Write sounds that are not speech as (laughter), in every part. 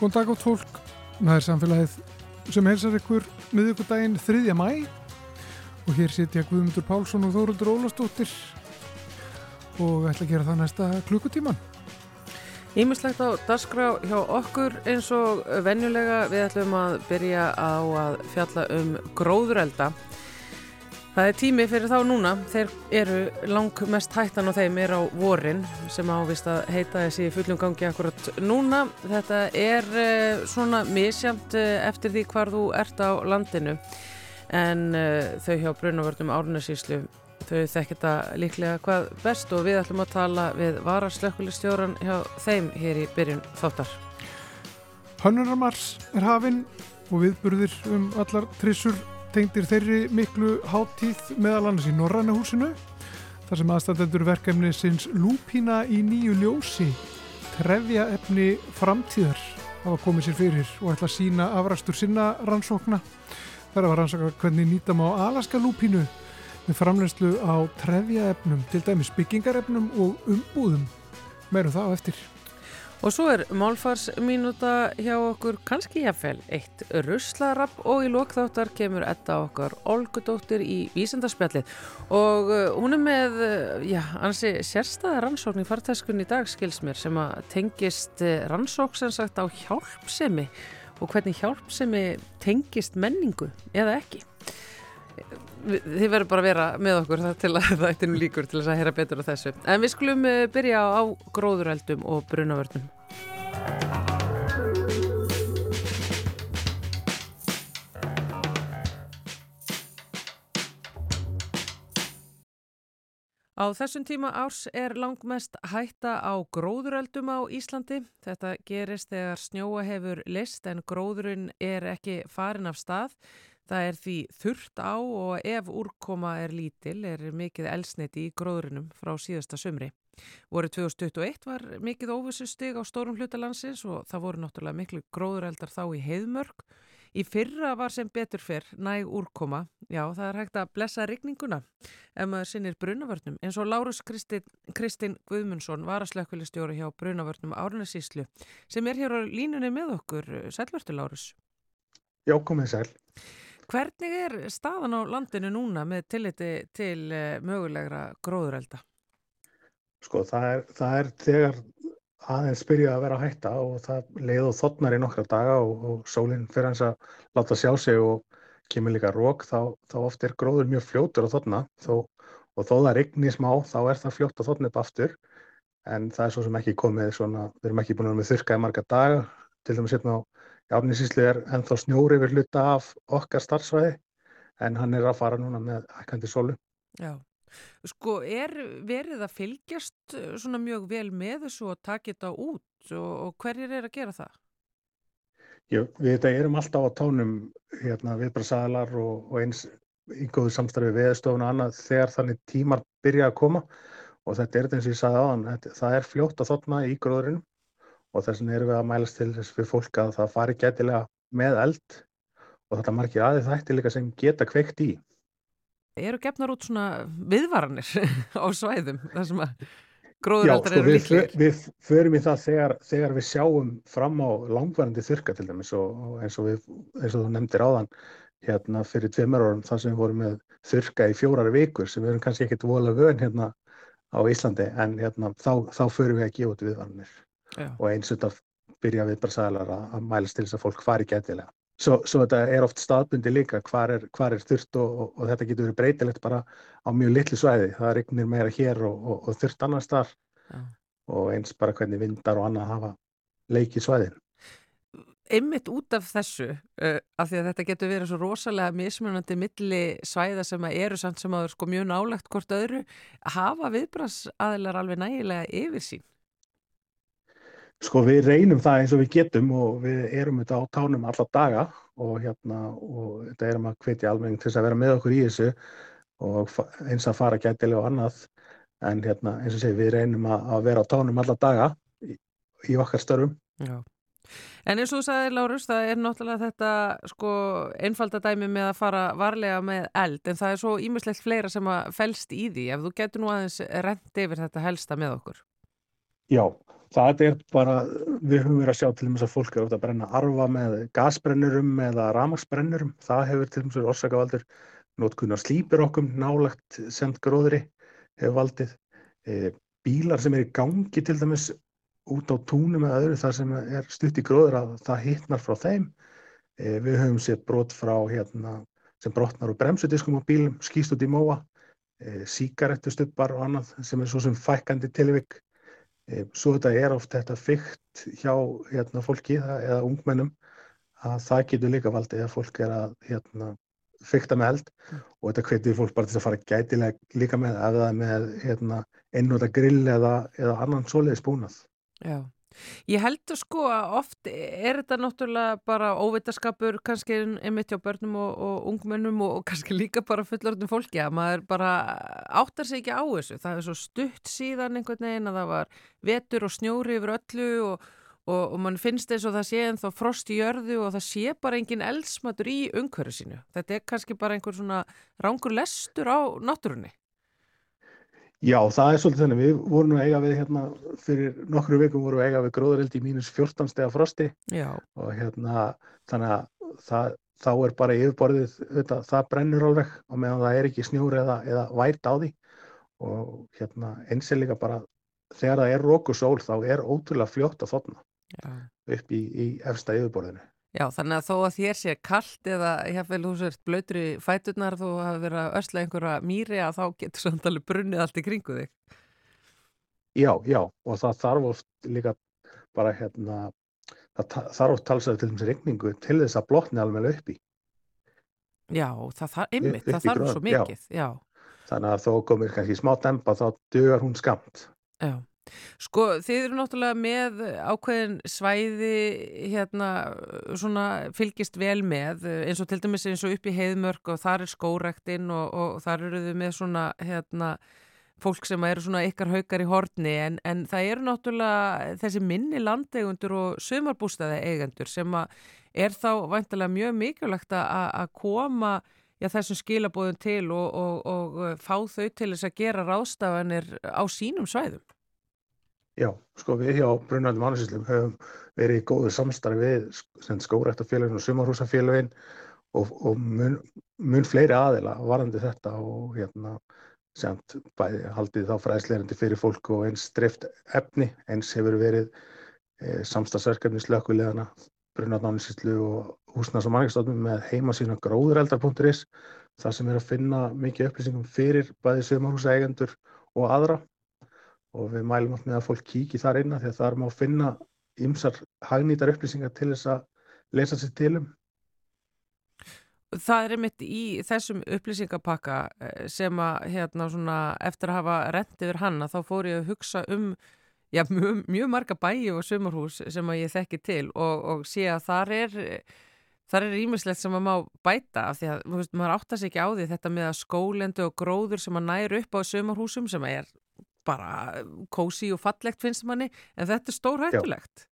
Góðan dag átt fólk, það er samfélagið sem helsar ykkur miðugudaginn 3. mæ og hér sitja Guðmundur Pálsson og Þóruldur Ólastóttir og ætla að gera það næsta klukkutíman. Ímislegt á darskrá hjá okkur eins og venjulega við ætlum að byrja á að fjalla um gróðurelda Það er tími fyrir þá núna, þeir eru lang mest hættan á þeim er á vorin sem ávist að heita þessi fullum gangi akkurat núna. Þetta er uh, svona misjamt uh, eftir því hvar þú ert á landinu en uh, þau hjá Brunavörnum Árnarsíslu þau þekkir þetta líklega hvað best og við ætlum að tala við varaslökkulistjóran hjá þeim hér í byrjun þáttar. Hönnunarmars er hafinn og viðburðir um allar trissur tengdir þeirri miklu háttíð meðal annars í Norranna húsinu þar sem aðstandendur verkefni sinns lúpína í nýju ljósi trefja efni framtíðar hafa komið sér fyrir og ætla að sína afrastur sinna rannsókna. Þar að rannsaka hvernig nýtam á Alaska lúpínu með framlegslu á trefja efnum til dæmis byggingarefnum og umbúðum. Meirum það á eftir Og svo er málfarsminúta hjá okkur kannski jáfnvel eitt russlarapp og í lokþáttar kemur etta okkar Olgudóttir í vísendarspjallið og uh, hún er með, uh, já, ansi sérstæða rannsókn í fartæskun í dag skils mér sem að tengist uh, rannsók sem sagt á hjálpsemi og hvernig hjálpsemi tengist menningu eða ekki þið verður bara að vera með okkur til að (laughs) það eittir nú líkur til að heyra betur á þessu. En við skulum eh, byrja á gróðureldum og brunavörnum. Á þessum tíma árs er langmest hætta á gróðureldum á Íslandi. Þetta gerist þegar snjóa hefur list en gróðurinn er ekki farin af stað. Það er því þurft á og ef úrkoma er lítil er mikið elsniti í gróðurinnum frá síðasta sömri. Voru 2021 var mikið óvissu stig á stórum hlutalansins og það voru náttúrulega miklu gróðureldar þá í heiðmörk. Í fyrra var sem betur fyrr næg úrkoma. Já, það er hægt að blessa rigninguna ef maður sinnir brunavörnum. En svo Lárus Kristinn Kristin Guðmundsson var að slökkvilistjóra hjá brunavörnum Árnarsíslu sem er hér á línunni með okkur. Sælvertu Lárus? Já, komið sæl. Hvernig er staðan á landinu núna með tilliti til uh, mögulegra gróðurelda? Sko það er, það er þegar aðeins byrja að vera að hætta og það leið og þotnar í nokkra daga og, og sólinn fyrir hans að láta sjá sig og kemur líka rók þá, þá oft er gróður mjög fljótur að þotna þó, og þó það regnir smá þá er það fljótt að þotna upp aftur en það er svo sem ekki komið svona, við erum ekki búin að vera með þurrkaði marga daga til dæmis hérna á Árnýsíslu er ennþá snjóri yfir hluta af okkar starfsvæði en hann er að fara núna með hækkandi sólu. Já, sko er verið að fylgjast eh, svona mjög vel með þessu og taka þetta út og, og hverjir er að gera það? Jú, við þetta erum alltaf á tónum hérna viðbrasaðalar og, og eins í góðu samstarfi viðstofun og annað þegar þannig tímar byrja að koma og þetta er eins og ég sagði á hann, það er fljótt að þotna í gróðurinn og þess vegna erum við að mælast til þess fyrir fólk að það fari getilega með eld og þetta margir aðeins þætti líka sem geta kveikt í. Eru gefnar út svona viðvaranir (laughs) á svæðum þar sem að gróðuraldar sko, eru líklegir? Já, við, við förum í það þegar, þegar við sjáum fram á langvarandi þurka til dæmis og, og eins, og við, eins og þú nefndir áðan hérna fyrir tveimur árum þar sem við vorum með þurka í fjórari vikur sem við erum kannski ekkert vola vön hérna á Íslandi en hérna, þá, þá förum við að gefa út viðvaranir. Já. og eins og þetta byrja við bara sælar að, að mælast til þess að fólk fari gætilega. Svo, svo þetta er oft staðbundi líka hvar er, hvar er þurft og, og, og þetta getur verið breytilegt bara á mjög litlu svæði. Það regnir meira hér og, og þurft annars þar Já. og eins bara hvernig vindar og annað hafa leikið svæðin. Einmitt út af þessu, uh, af því að þetta getur verið svo rosalega mismunandi milli svæða sem eru samt sem að sko mjög nálegt hvort öðru, hafa viðbrans aðeinar alveg nægilega yfir sín? Sko við reynum það eins og við getum og við erum þetta á tánum alla daga og hérna og þetta erum að hvetja alveg til þess að vera með okkur í þessu og eins að fara gætilega og annað en hérna eins og segi við reynum að vera á tánum alla daga í, í okkar störfum. Já. En eins og þú sagði Lárus, það er náttúrulega þetta sko einfaldadæmi með að fara varlega með eld en það er svo ímislegt fleira sem að fælst í því ef þú getur nú aðeins rent yfir þetta helsta með okkur. Já, það er bara, við höfum verið að sjá til dæmis að fólk er ofta að brenna arfa með gasbrennurum eða ramagsbrennurum. Það hefur til dæmis orsakavaldur notkunar slípir okkur nálagt semt gróðri hefur valdið. E, bílar sem er í gangi til dæmis út á túnum eða öðru þar sem er stutt í gróður að það hittnar frá þeim. E, við höfum sétt brot frá hérna sem brotnar úr bremsudiskum á bílum, skýst út í móa Eh, síkarettustubbar og annað sem er svo sem fækandi tilvik. Eh, svo þetta er oft þetta fyrkt hjá hérna, fólki eða ungmennum að það getur líka valdið að fólk er að hérna, fyrkta með eld mm. og þetta hvetir fólk bara til að fara gætilega líka með að það er með hérna, einnúta grill eða, eða annan soliðis búnað. Já. Ég heldur sko að oft er þetta náttúrulega bara óvitaskapur kannski einmitt hjá börnum og, og ungmennum og, og kannski líka bara fullorðnum fólki að maður bara áttar sig ekki á þessu. Það er svo stutt síðan einhvern veginn að það var vetur og snjóri yfir öllu og, og mann finnst eins og það sé en þá frost í jörðu og það sé bara engin elsmatur í umhverju sínu. Þetta er kannski bara einhver svona rángur lestur á náttúrunni. Já, það er svolítið þannig. Við vorum að eiga við hérna fyrir nokkru vikum vorum við að eiga við gróðarildi í mínus 14 steg af frosti Já. og hérna þannig að það, þá er bara yfirborðið, þetta, það brennur alveg og meðan það er ekki snjór eða, eða vært á því og hérna eins er líka bara þegar það er rók og sól þá er ótrúlega fljótt að þotna upp í, í efsta yfirborðinu. Já, þannig að þó að þér sé kallt eða hefðið þú sért blöytri fæturnar þú hafi verið að ösla einhverja mýri að þá getur samtalið brunnið allt í kringu þig. Já, já, og það þarf oft líka bara hérna, það þarf oft talsað til þess regningu til þess að blotni alveg upp í. Já, það þarf, ymmið, það þarf svo mikið, já. já. Þannig að þó komir kannski smá dempa þá dögar hún skamt. Já. Sko þið eru náttúrulega með ákveðin svæði hérna svona fylgist vel með eins og til dæmis eins og upp í heiðmörk og þar er skórektinn og, og þar eru þið með svona hérna fólk sem eru svona ykkar haukar í horni en, en það eru náttúrulega þessi minni landegundur og sömarbústaði eigendur sem er þá vantilega mjög mikilvægt að koma já, þessum skilabóðum til og, og, og fá þau til þess að gera ráðstafanir á sínum svæðum. Já, sko við hjá Brunaldum Ánæsislum höfum verið í góðu samstarfi við skórektafélagin og sumarhúsafélagin og, og mun, mun fleiri aðila varandi þetta og hérna semt bæði haldið þá fræðsleirandi fyrir fólk og eins drift efni, eins hefur verið e, samstagsverkefni slökulegana Brunaldum Ánæsislu og húsnars- og manningstofnum með heimasína gróðureldar.is þar sem er að finna mikið upplýsingum fyrir bæði sumarhúsaeigendur og aðra og við mælum alltaf með að fólk kíki þar einna því að það er má finna ymsar hagnýtar upplýsingar til þess að lesa sér tilum. Það er einmitt í þessum upplýsingapakka eh, sem að hérna svona eftir að hafa rent yfir hann að þá fór ég að hugsa um já, mjög, mjög marga bæi og sumarhús sem að ég þekki til og, og sé að þar er þar er ímislegt sem að má bæta af því að veist, maður áttast ekki á því þetta með að skólendu og gróður sem að næru upp á sumarhúsum sem að er bara kósi og fallegt finnst manni en þetta er stór hættulegt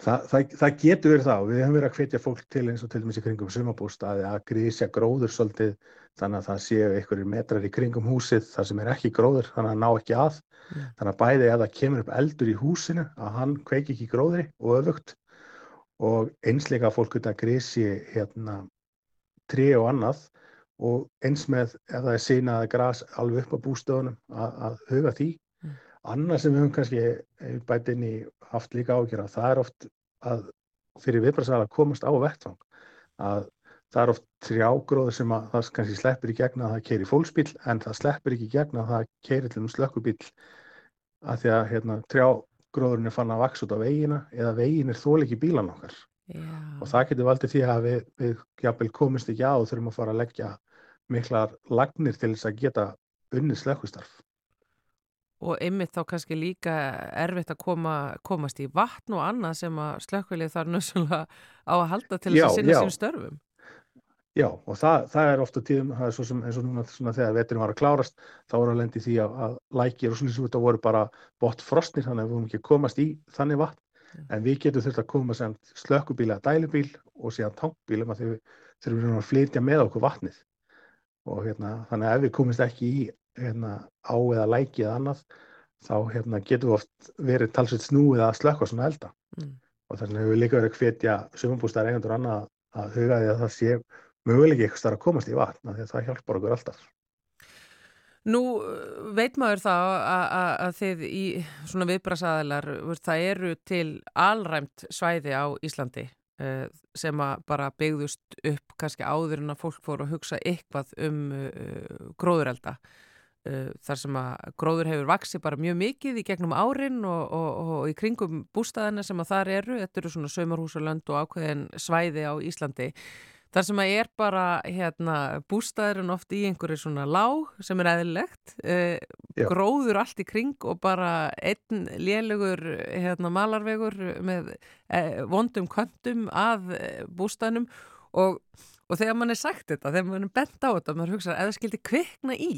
Þa, það, það getur verið það. Og við hefum verið að hvetja fólk til eins og til dæmis í kringum sumabústaði að grísja gróður svolítið þannig að það séu einhverjir metrar í kringum húsið þar sem er ekki gróður þannig að ná ekki að. Mm. þannig að bæði ef það kemur upp eldur í húsinu að hann kveiki ekki gróðri og öfugt. Og einsleika fólk geta grísi hérna trí og annað og eins með ef það er sína að græs alveg upp á bústöðunum að, að huga því. Mm. Annað sem við höfum kannski bætinni haft líka ágjör að það er oft að fyrir viðbrastæðar að komast á vettvang að það er oft trjágróður sem að það kannski sleppur í gegna að það keiri fólksbíl en það sleppur ekki í gegna að það keiri til um slökkubíl að því að hérna, trjágróðurinn er fann að vaks út á veginna eða vegin er þól ekki bílan okkar. Já. og það getur valdið því að við, við komist ekki á og þurfum að fara að leggja miklar lagnir til þess að geta unnið slökkustarf. Og einmitt þá kannski líka erfitt að koma, komast í vatn og annað sem að slökkvilið þarf nössulega á að halda til þess að sinna sín störfum. Já, og það, það er ofta tíðum, það er svo sem eins og núna svona, þegar veturinn var að klárast, þá voru að lendi því að, að lækir og svona svo þetta voru bara bort frostnir, þannig að við vorum ekki komast í þannig vatn, mm. en við getum þurft að koma sem slökkubíla, dælubíl og síðan tankbílum að þeir eru að flytja með okkur vatnið og hérna, þannig að ef við komumst ekki í hérna, á eða læki eða annað þá hérna, getur við oft verið talsveit snúið að slökka svona elda mm. og vegna hefur við líka verið að hvetja sumumbústæðar eigendur annað að huga því að það sé möguleik eitthvað starf að komast í vatna því að það hjálpar okkur alltaf. Nú veit maður þá að, að, að þið í svona viðbrasaðalar, það eru til alræmt svæði á Íslandi uh, sem að bara byggðust upp kannski áður en að fólk fóru að hugsa eitthvað um uh, gróðurelda. Uh, þar sem að gróður hefur vaksið bara mjög mikið í gegnum árin og, og, og í kringum bústæðina sem að þar eru, þetta eru svona sömurhúsalönd og ákveðin svæði á Íslandi. Þar sem að ég er bara hérna, bústæðurinn oft í einhverju svona lág sem er eðlilegt, eh, gróður allt í kring og bara einn lélugur hérna, malarvegur með eh, vondum kvöntum að eh, bústæðnum og, og þegar mann er sagt þetta, þegar mann er bent á þetta, mann hugsa að það skildi kvikna í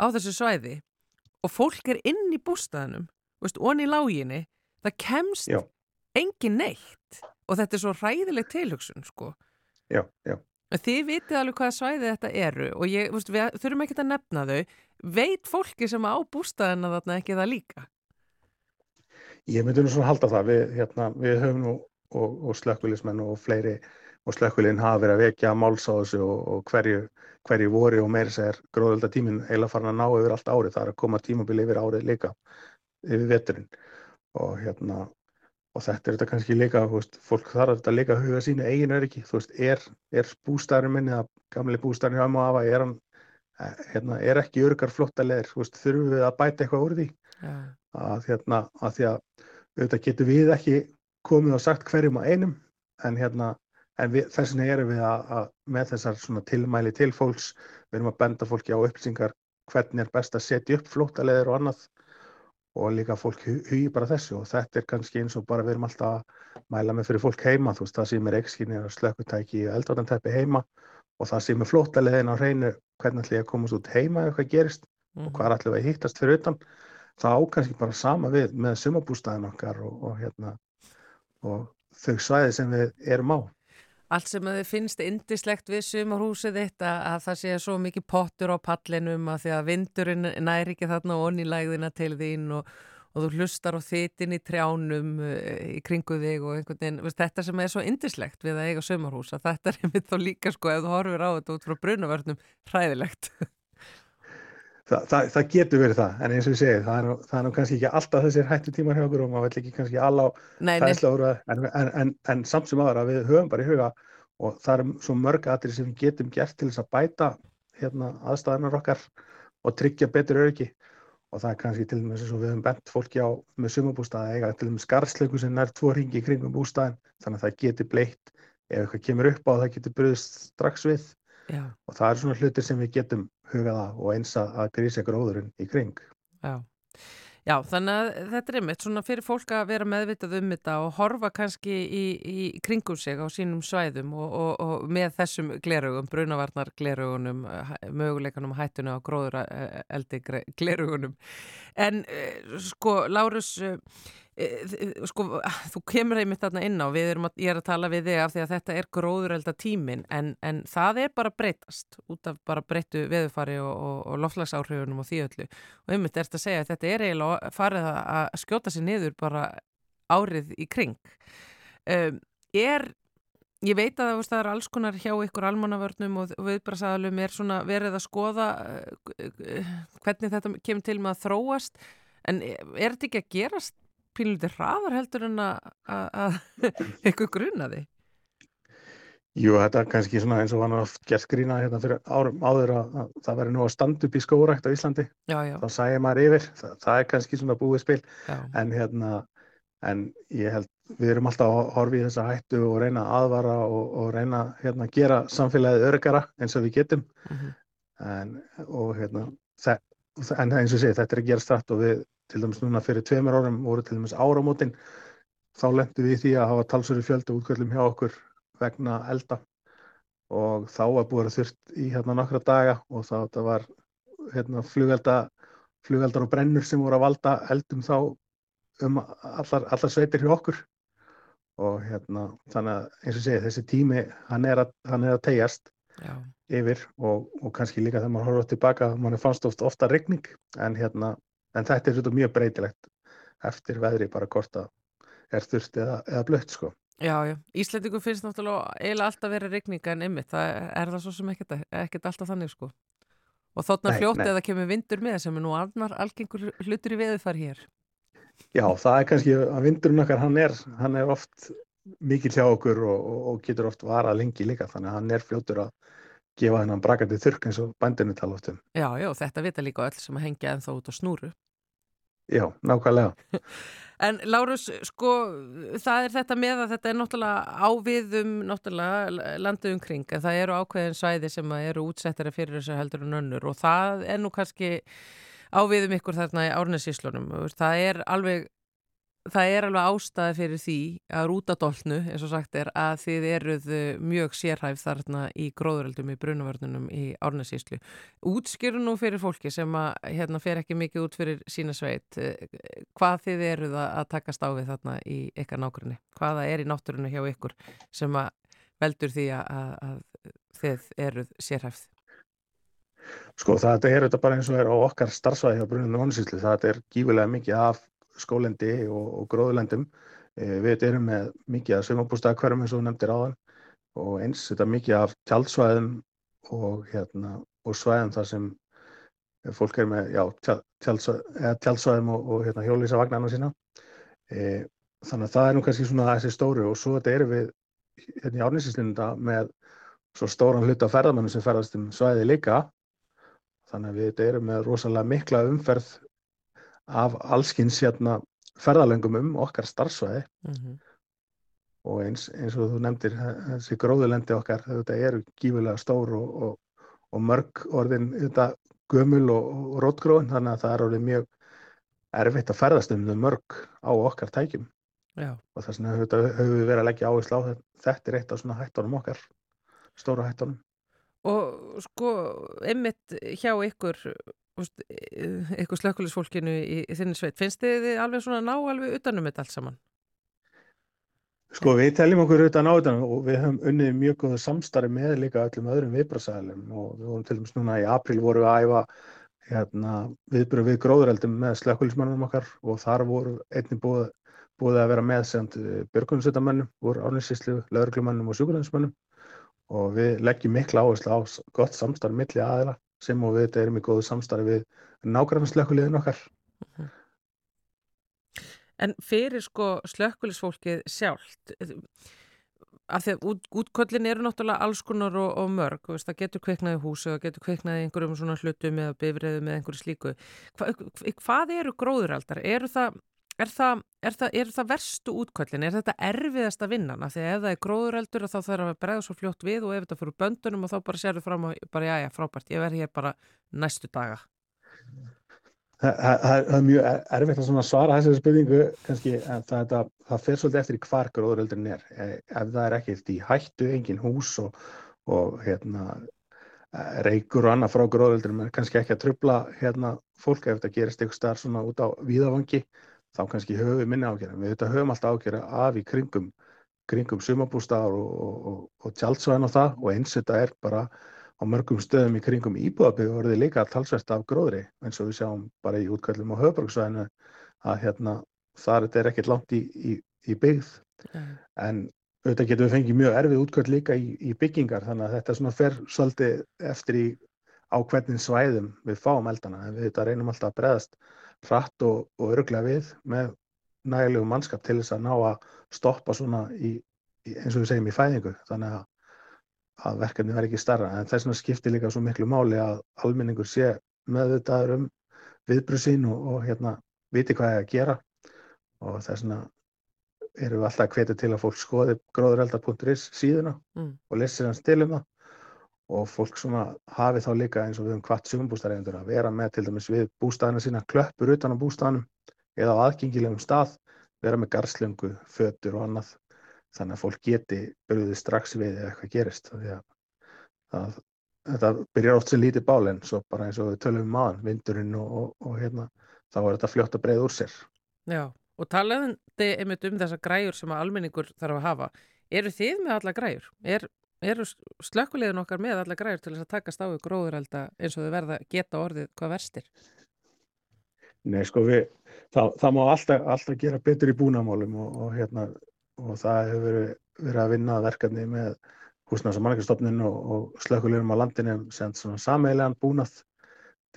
á þessu svæði og fólk er inn í bústæðinum og onni í láginni, það kemst Já. engin neitt. Og þetta er svo ræðilegt tilhugsun sko já, já. Þið vitið alveg hvaða svæði þetta eru og ég, veist, við þurfum ekki að nefna þau. Veit fólki sem á bústæðina þarna ekki það líka? Ég myndi nú svona halda það. Við, hérna, við höfum nú og, og slökkulismenn og fleiri og slökkulinn hafa verið að vekja máls á þessu og, og hverju, hverju voru og meiri segir gróðölda tímin heila farin að ná yfir allt árið. Það er að koma tímabili yfir árið líka, yfir veturinn og hérna og þetta er þetta kannski líka, veist, fólk þarf þetta líka að huga sínu eigin öryggi, þú veist, er, er bústæðurinn minni eða gamli bústæðurinn hjá maður afa, er hann, eh, hérna, er ekki örgar flotta leðir, þú veist, þurfum við að bæta eitthvað úr því, ja. að hérna, að því að auðvitað getur við ekki komið og sagt hverjum á einum, en hérna, en við, þess vegna erum við að, að með þessar svona tilmæli til fólks, við erum að benda fólki á upplýsingar hvernig er best að setja upp flotta leðir og annað, og líka fólk hugi bara þessu. Og þetta er kannski eins og bara við erum alltaf að mæla með fyrir fólk heima. Þú veist það sem er ekskynni og slökkutæki og eldvartantæpi heima. Og það sem er flótalegin á hreinu hvernig ætlum ég að komast út heima ef eitthvað gerist mm og mhm. hvað ætlum við að hýttast fyrir utan það ákannski bara sama við með sumabústæðin okkar og, og, hérna, og þau svæði sem við erum á allt sem að þið finnst indislegt við sumarhúsið þitt að, að það sé svo mikið pottur á pallinum að því að vindurinn næri ekki þarna og onni lægðina til þín og, og þú hlustar á þittin í trjánum uh, í kringu þig og einhvern veginn, veist, þetta sem er svo indislegt við að eiga sumarhús að þetta er einmitt þá líka sko ef þú horfir á þetta út frá brunavörnum hræðilegt. Þa, það, það getur verið það, en eins og ég segi það er nú, það er nú kannski ekki alltaf þessir hættu tímar hjá okkur og maður vill ekki kannski alla á þæsla úr en, en, en, en samt sem aðra við höfum bara í huga og það er svo mörg aðri sem við getum gert til þess að bæta hérna, aðstæðanar okkar og tryggja betur öryggi. Og það er kannski til dæmis eins og við höfum bent fólki á með sumabústaði eiga til dæmis skarslegu sem nær tvo ringi kringum bústaðin þannig að það getur bleitt. Ef eitthvað kemur upp á það getur bröðist strax við Já. og það er svona hlutir sem við getum hugaða og eins að grísa gróðurinn í kring. Já. Já, þannig að þetta er einmitt svona fyrir fólk að vera meðvitað um þetta og horfa kannski í, í kringum sig á sínum svæðum og, og, og með þessum glerugum, brunavarnar glerugunum, möguleikanum hættuna og gróður eldi glerugunum. En eh, sko, Lárus, Eh, sko, þú kemur einmitt þarna inn á, við erum að, ég er að tala við þig af því að þetta er gróðurelda tímin en, en það er bara breytast út af bara breyttu veðufari og, og, og lofslagsáhrifunum og því öllu. Og einmitt er þetta að segja að þetta er eiginlega farið að skjóta sér niður bara árið í kring. Um, er ég veit að það er alls konar hjá ykkur almannavörnum og viðbrasaðalum er svona verið að skoða uh, hvernig þetta kemur til með að þróast en er þetta ekki að gerast pílutir hraðar heldur en að (laughs) eitthvað grunnaði? Jú, þetta er kannski svona eins og hann oft gert grínað hérna fyrir árum áður að, að það veri nú að standa upp í skórækt á Íslandi. Já, já. Þá sæði maður yfir, það, það er kannski svona búið spil, en hérna, en ég held, við erum alltaf að horfa í þessa hættu og reyna að aðvara og, og reyna hérna að gera samfélagið örgara eins og við getum, mhm. -huh. en, og hérna, það, en eins og sé, þetta er að gera strætt og við til dæmis núna fyrir tveimur árum voru til dæmis áramótin. Þá lendum við í því að hafa talsverði fjölda útkvöldum hjá okkur vegna elda. Og þá var búið að þurft í hérna nokkra daga og þá þetta var hérna flugelda flugeldar og brennur sem voru að valda eldum þá um allar, allar sveitir hjá okkur. Og hérna þannig að eins og segja þessi tími hann er að, hann er að tegjast Já. yfir og, og kannski líka þegar maður horfður tilbaka mann fannst ofta, ofta regning en hérna en þetta er svolítið mjög breytilegt eftir veðri bara hvort að er þurft eða, eða blött sko. Já, já, Íslandingum finnst náttúrulega eiginlega alltaf verið regninga en ymmið, það er það svo sem ekkert, ekkert alltaf þannig sko. Og þóttnar fljótt eða kemur vindur með sem er nú annar algengur hlutur í veðufar hér. Já, það er kannski að vindurinn okkar, hann er, hann er oft mikið hjá okkur og, og, og getur oft varað lengi líka, þannig að hann er fljótur að gefa hennan brakandi þurrk eins og bændinu tala oft um. Já, já, þetta vita líka öll sem að hengja ennþá út á snúru. Já, nákvæmlega. (laughs) En Lárus, sko, það er þetta með að þetta er náttúrulega áviðum náttúrulega landið umkring en það eru ákveðin svæði sem eru útsettari fyrir þessu heldur en önnur og það er nú kannski áviðum ykkur þarna í árnesíslunum. Það er alveg það er alveg ástæði fyrir því að rútadólnu, eins og sagt er, að þið eruð eh, mjög sérhæf þarna í gróðuröldum í brunavörnunum í Árnæsíslu. Útskýru nú fyrir fólki sem að hérna fer ekki mikið út fyrir sína sveit, eh, hvað þið eruð að takast á við þarna í ykkar nákvæmni? Hvaða er í náttúrunu hjá ykkur sem að veldur því að, að þið eruð sérhæfð? Sko það er þetta bara eins og er á okkar starfsvæði á bruninu Árnæsíslu, það er gífilega mikið af skólendi og, og gróðlendum. E, við erum með mikið af svimabústaðakverfum eins og nefndir áðan og eins þetta mikið af tjaldsvæðum og, hérna, og svæðum þar sem fólk er með já, tjaldsvæðum og, og hérna, hjólísa vagnarna sína. E, þannig að það er nú kannski svona þessi stóru og svo þetta erum við hérna í árnisinslunda með svo stóran hlut af ferðamannum sem ferðast um svæði líka. Þannig að við erum með rosalega mikla umferð af allskins hérna ferðalöngum um okkar starfsvæði mm -hmm. og eins, eins og þú nefndir þessi gróðulendi okkar þetta eru gífulega stór og, og, og mörg orðin þetta gömul og, og rótgróðin þannig að það er orðið mjög erfitt að ferðast um þau mörg á okkar tækjum Já. og þess vegna höfum við verið að leggja áherslu á þetta þetta er eitt af svona hættunum okkar stóra hættunum Og sko, einmitt hjá ykkur eitthvað slökkulisfólkinu í, í þinni sveit. Finnst þið alveg svona ná alveg utanum þetta allt saman? Sko við teljum okkur utan á utanum og við höfum unnið mjög góða samstarfi með líka öllum öðrum viðbröðsælum og við vorum til dæmis núna í april voru við að æfa hérna, viðbröð við gróðureldum með slökkulismannum okkar og þar voru einnig búið, búið að vera með semt eh, björgunsveitamannum, voru árninsíslu, lauruglumannum og sjúkurðansmannum og við leggjum mikla áherslu á gott samstarfi milli aðila sem og við þetta erum í góðu samstarfi við nákvæmlega slökkuliðin okkar. Mhm. En fyrir sko slökkulisfólkið sjálft, af því að út, útköllin eru náttúrulega alls konar og, og mörg, veist, það getur kveiknaði húsu, það getur kveiknaði einhverjum svona hlutum eða bifriðu með einhverju slíku. Hva, hvað eru gróðuraldar? Eru það Er það, er, það, er það verstu útkvöldin? Er þetta erfiðast að vinna? Því ef það er gróðureldur þá þarf að bregða svo fljótt við og ef þetta fyrir böndunum og þá bara sér þau fram og bara já já frábært, ég verð hér bara næstu daga. Það, það er mjög erfitt að svara þessari spurningu kannski en það, fer svolítið eftir hvar gróðureldurinn er. E, ef það er ekkert í hættu, engin hús og, og hérna, reykur og annað frá gróðureldurum er kannski ekki að trubla hérna, fólk ef þetta gerist eitthvað starf svona út á víðavangi þá kannski höfum við minni ágjörða. Við þetta höfum alltaf ágjörða af í kringum, kringum sumabústaðar og, og, og, og tjaldsvæðin og það og eins þetta er bara á mörgum stöðum í kringum íbúðabíð og verður líka talsvært af gróðri eins og við sjáum bara í útkvæðlum á höfbruksvæðinu að hérna þar þetta er ekkert langt í, í, í byggð mm. en auðvitað getum við fengið mjög erfið útkvæð líka í, í byggingar þannig að þetta svona fer svolítið eftir í á hvernig svæðum við fáum eldana en við þetta reynum alltaf að breðast hratt og, og öruglega við með nægilegu mannskap til þess að ná að stoppa svona í, í, eins og við segjum í fæðingu. Þannig að, að verkefni verði ekki starra en þess vegna skiptir líka svo miklu máli að almenningur sé með þetta um viðbröðsín og, og hérna viti hvað er að gera. Og þess vegna erum við alltaf að hvetja til að fólk skoði gróðureldar.is síðuna mm. og lesi hans til um það og fólk svona hafi þá líka eins og við höfum hvart sumumbústaræðendur að vera með til dæmis við bústæðina sína klöppur utan á bústæðanum eða á aðgengilegum stað, vera með garslöngu, fötur og annað. Þannig að fólk geti byrjuði strax við eða eitthvað gerist að, að, þetta byrjar oft sem lítið bál en svo bara eins og við tölum um maðan, vindurinn og, og, og hérna, þá er þetta fljótt að breyða úr sér. Já, og talaðandi einmitt um þessa græur sem að almenningur þarf að hafa. Eru þið með alla græur? Er eru slökkulegin okkar með alla græður til þess að takast á í gróðurelda eins og þau verða geta orðið hvað verstir? Nei, sko, við, það, það má alltaf, alltaf gera betur í búnamálum og, og, hérna, og það hefur verið, verið að vinna verkefni með húsnæðs- og mannækastofnun og, og slökulegurum á landinu sem sameilegan búnað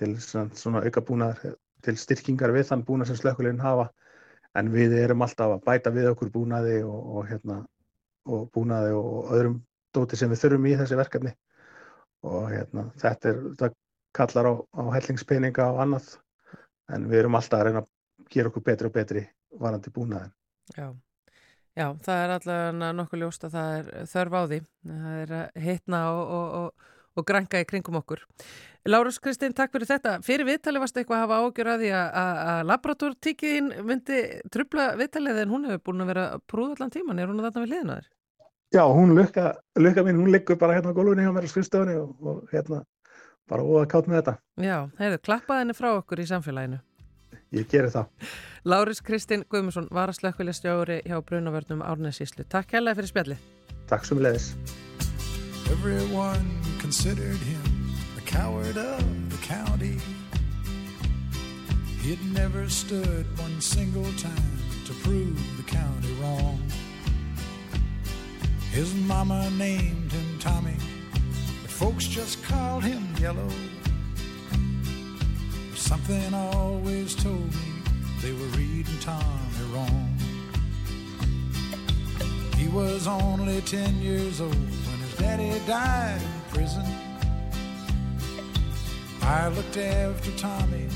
til svona auka búnað til styrkingar við þann búnað sem slökulegurinn hafa en við erum alltaf að bæta við okkur búnaði og hérna og búnaði og öðrum dóti sem við þurfum í þessi verkefni og hérna þetta er, það kallar á, á hellingspeninga og annað en við erum alltaf að reyna að gera okkur betri og betri varandi búnaðin. Já, já það er allavega nokkuð ljóst að það er þörf á því. Það er að hitna og, og, og, og granga í kringum okkur. Lárus Kristinn, takk fyrir þetta. Fyrir viðtali varst eitthvað að hafa ágjör að því að laboratortíkiðin myndi trubla viðtalið en hún hefur búin að vera prúð allan tíman. Er hún að þarna við liðna þér? Já, hún lukka, lukka mín, hún liggur bara hérna á gólunni hjá mér á skrifstöðunni og hérna bara óða kátt með þetta. Já, heyrðu, klappaði henni frá okkur í samfélaginu. Ég gerir það. Láris Kristinn Guðmusson var að slökkvilja stjóri hjá Brunavörnum Árnesíslu. Takk hérlega fyrir spjalli. Takk sem leðis. Everyone considered him the coward of the county. He'd never stood one single time to prove the county wrong. His mama named him Tommy but Folks just called him yellow. Something always told me they were reading Tommy wrong. He was only 10 years old when his daddy died in prison. I looked after Tommy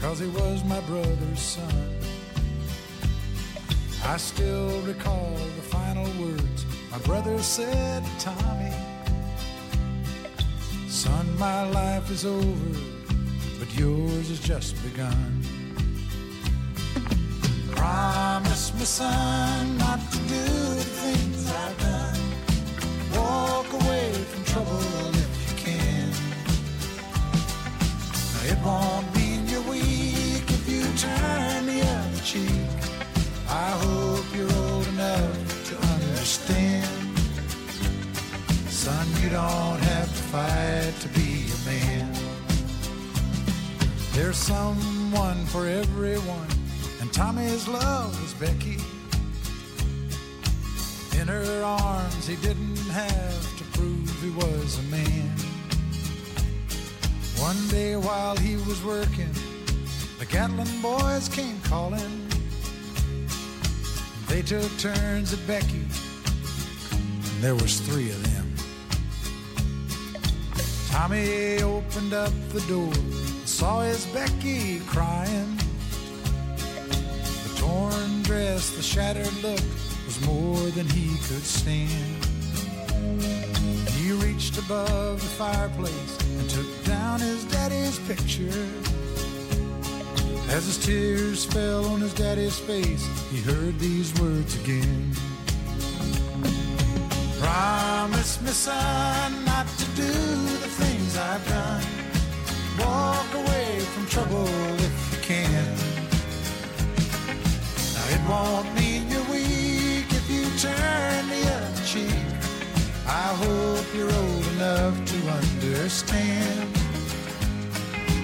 cause he was my brother's son. I still recall the final words my brother said Tommy. Son, my life is over, but yours has just begun. Promise me, son, not to do the things I've done. Walk away from trouble if you can. Now, it won't mean you're weak if you turn the other cheek. I hope Son, you don't have to fight to be a man. There's someone for everyone, and Tommy's love was Becky. In her arms, he didn't have to prove he was a man. One day while he was working, the Gatlin boys came calling. They took turns at Becky, and there was three of them. Tommy opened up the door, and saw his Becky crying. The torn dress, the shattered look was more than he could stand. He reached above the fireplace and took down his daddy's picture. As his tears fell on his daddy's face, he heard these words again. Promise me, son, not to do the things I've done. Walk away from trouble if you can. Now, it won't mean you're weak if you turn the other cheek. I hope you're old enough to understand.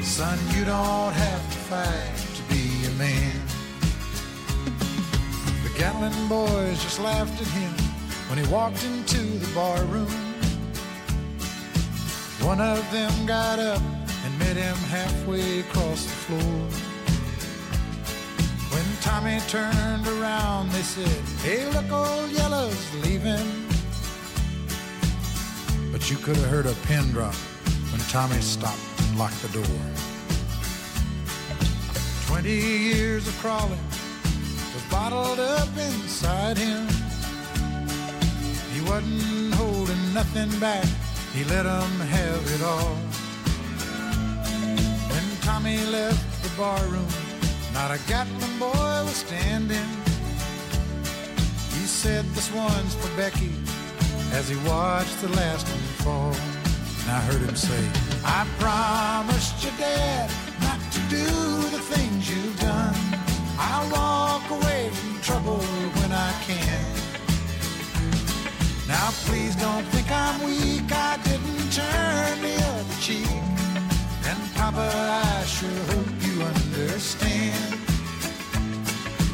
Son, you don't have to fight to be a man. The Gatlin boys just laughed at him when he walked into the bar room. One of them got up and met him halfway across the floor. When Tommy turned around, they said, Hey, look, old Yellow's leaving. But you could have heard a pin drop when Tommy stopped and locked the door. Twenty years of crawling was bottled up inside him. He wasn't holding nothing back, he let have it all. When Tommy left the barroom, not a Gatlin boy was standing. He said, This one's for Becky, as he watched the last one fall. And I heard him say, I promised your dad not to do the things you've done. I'll walk away from trouble when I can. Now please don't think I'm weak. I didn't turn the other cheek. And Papa, I sure hope you understand.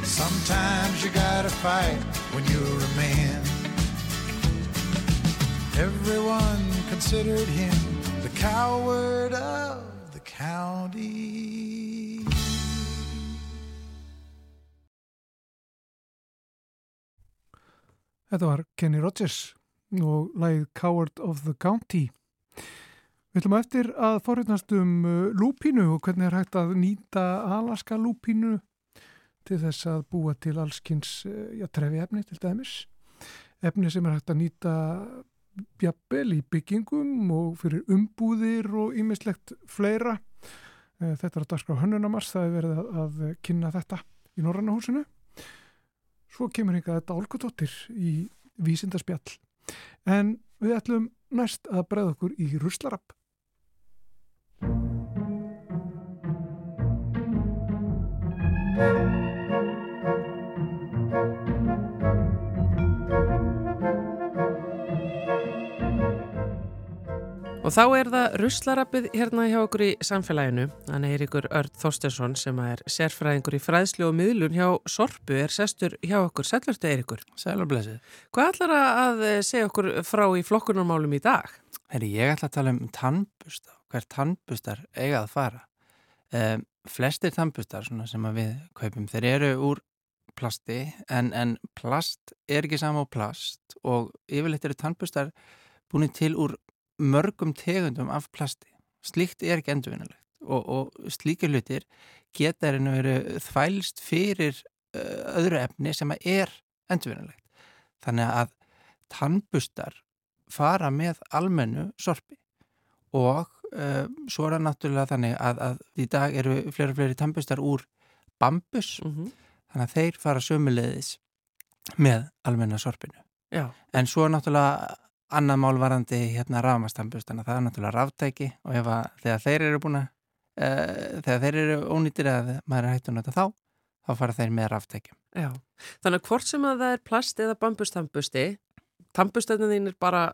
Sometimes you gotta fight when you're a man. Everyone considered him the coward of the county. Þetta var Kenny Rogers og lagið Coward of the County. Við ætlum eftir að forutnast um uh, lúpínu og hvernig er hægt að nýta Alaska lúpínu til þess að búa til allskins uh, trefi efni til dæmis. Efni sem er hægt að nýta bjabbel í byggingum og fyrir umbúðir og ímislegt fleira. Uh, þetta er að dagskrá hönnunamars, það er verið að kynna þetta í Norrannahúsinu. Svo kemur hingað þetta álkutóttir í vísindarspjall. En við ætlum næst að bregða okkur í Ruslarapp. Og þá er það ruslarappið hérna hjá okkur í samfélaginu. Þannig er ykkur Örd Þorstensson sem er sérfræðingur í fræðslu og miðlun hjá Sorpu er sestur hjá okkur. Sælurstu er ykkur. Sælurblesið. Hvað ætlar að segja okkur frá í flokkunarmálum í dag? Herri, ég ætla að tala um tannbusta. Hver tannbustar eiga að fara? Um, flestir tannbustar sem við kaupum, þeir eru úr plasti en, en plast er ekki sama á plast og yfirleitt eru tannbustar búin til úr mörgum tegundum af plasti. Slíkt er ekki endurvinnilegt og, og slíkir hlutir geta erinu verið þvælst fyrir uh, öðru efni sem er endurvinnilegt. Þannig að tannbustar fara með almennu sorpi og uh, svo er það náttúrulega þannig að, að í dag eru fleiri og fleiri tannbustar úr bambus mm -hmm. þannig að þeir fara sömulegðis með almenna sorpinu. Já. En svo er náttúrulega annað málvarandi hérna rafmastambustana, það er náttúrulega ráftæki og ef að þegar þeir eru búin að uh, þegar þeir eru ónýttir eða maður er að nota þá, þá fara þeir með ráftækjum. Já, þannig að hvort sem að það er plast eða bambustambusti tambustöðin þín er bara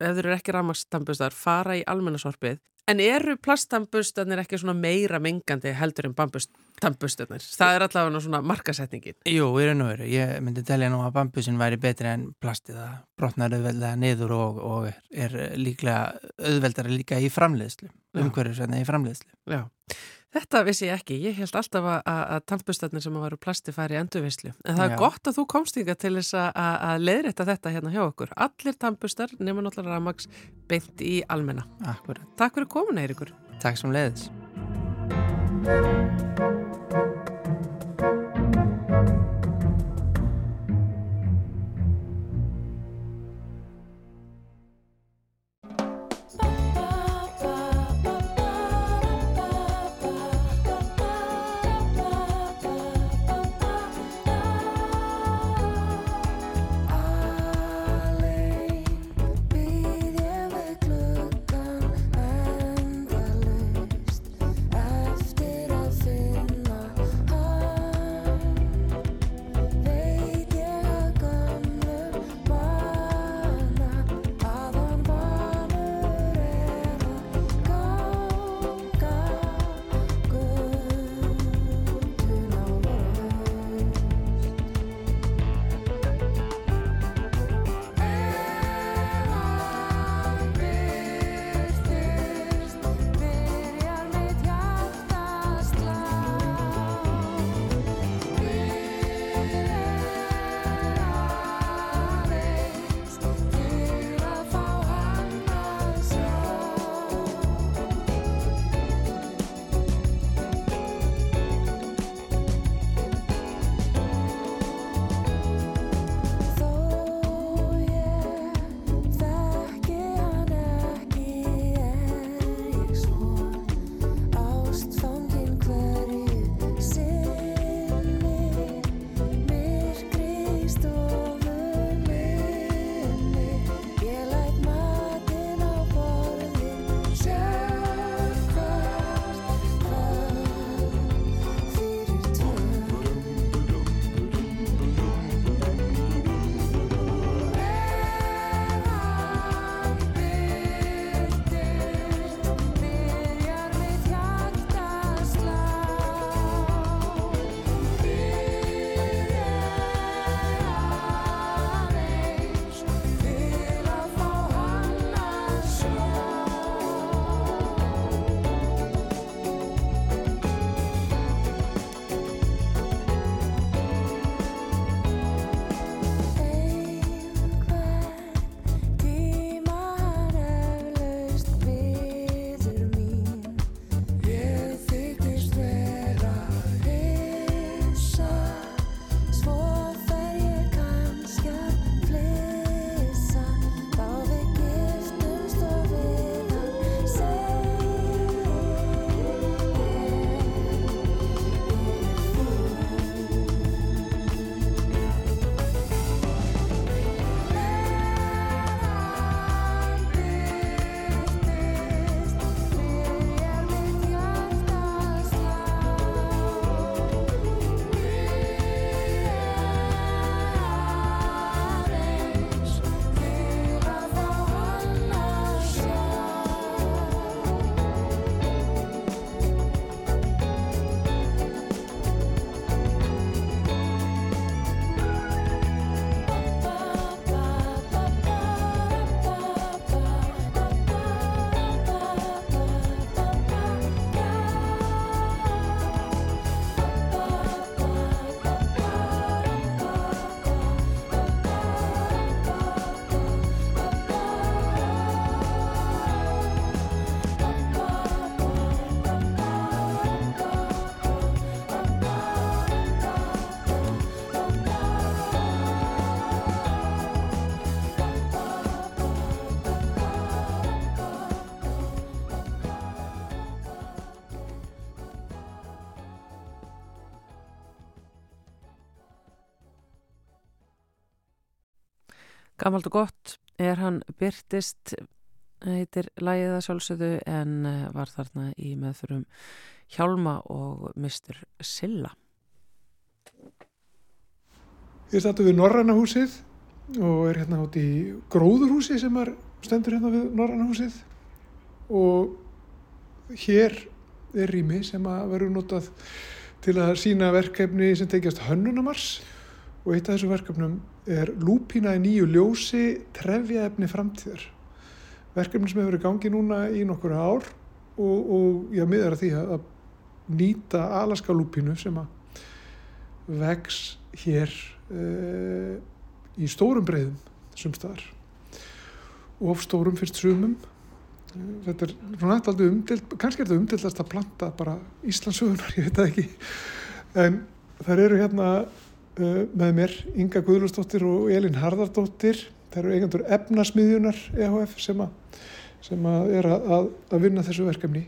ef þeir eru ekki rafmastambustar, fara í almennasorpið En eru plastambustanir ekki svona meira mengandi heldur en bambustambustanir? Það er allavega svona markasetningin. Jú, í raun og veru. Ég myndi telja nú að bambusin væri betri en plastið. Það brotnar auðveldlega niður og, og er, er líklega auðveldara líka í framleiðslu. Umhverjusveitna í framleiðslu. Já. Þetta vissi ég ekki. Ég held alltaf að, að tannbustarnir sem að varu plasti færi endurvislu. En það er Já. gott að þú komst yngar til þess að, að leiðrætta þetta hérna hjá okkur. Allir tannbustar nema náttúrulega ramags beint í almenna. Akkurat. Takk fyrir komuna, Eirikur. Takk sem leiðis. Gammalt og gott er hann byrtist, heitir lægiða sjálfsögðu en eh, var þarna í meðförum Hjálma og Mr. Silla. Ég stættu við Norræna húsið og er hérna átt í gróðurhúsi sem er stendur hérna við Norræna húsið og hér er rými sem að verður notað til að sína verkefni sem tekjast hönnunamars og eitt af þessu verkefnum er lúpína í nýju ljósi trefjaefni framtíðar. Verkefni sem hefur verið gangi núna í nokkura ár og, og ég miðar að því að nýta alaska lúpínu sem að vex hér uh, í stórum breyðum sumstaðar og of stórum fyrst sumum. Þetta er svona alltaf umdild, kannski er þetta umdildast að planta bara Íslandsögunar, ég veit það ekki. En þar eru hérna með mér Inga Guðlustóttir og Elin Harðardóttir. Það eru eigendur efnasmiðjunar EHF sem að, sem að er að, að vinna þessu verkefni.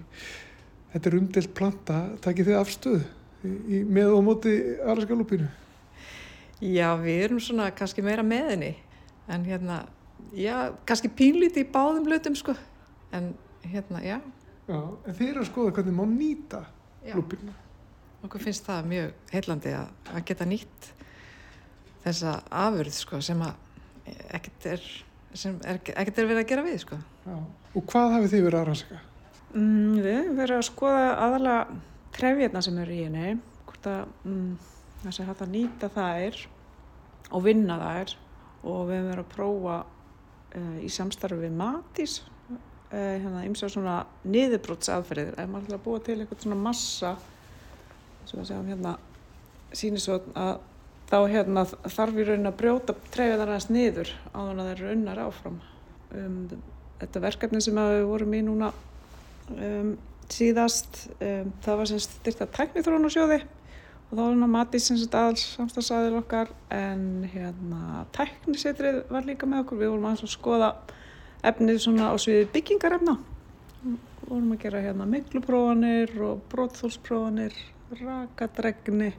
Þetta er umdelt planta. Takkið þið afstöð í, með og móti Alaska lúpinu Já, við erum svona kannski meira með henni. En hérna, já, kannski pínlítið í báðum lutum sko. En hérna, já. Já, en þið eru að skoða hvernig má nýta Já. Okkur finnst það mjög heillandi að, að geta nýtt þessa afurð sko sem að ekkert er sem er, ekkert er verið að gera við sko Já. og hvað hafið þið verið að rannsaka? Mm, við höfum verið að skoða aðalega trefjarna sem eru í henni, hvort að mm, þess að hægt að nýta þær og vinna þær og við höfum verið að prófa uh, í samstarfi við Matís uh, hérna ymsa svona niðurbrottsaðferðir, ef maður ætla að búa til eitthvað svona massa sem að segja hérna sýnir svo að þá hérna þarf í raunin að brjóta trefjarnar aðeins niður áður en að þeir eru unnar áfram. Um, þetta verkefni sem við vorum í núna um, síðast um, það var sem styrta tæknithrónu sjóði og þá var hann að Matís sem aðals samstagsæðil okkar en hérna tæknisetrið var líka með okkur. Við vorum að skoða efnið svona á sviði byggingarefna. Við vorum að gera hérna mikluprófanir og brotþólsprófanir rakadregni.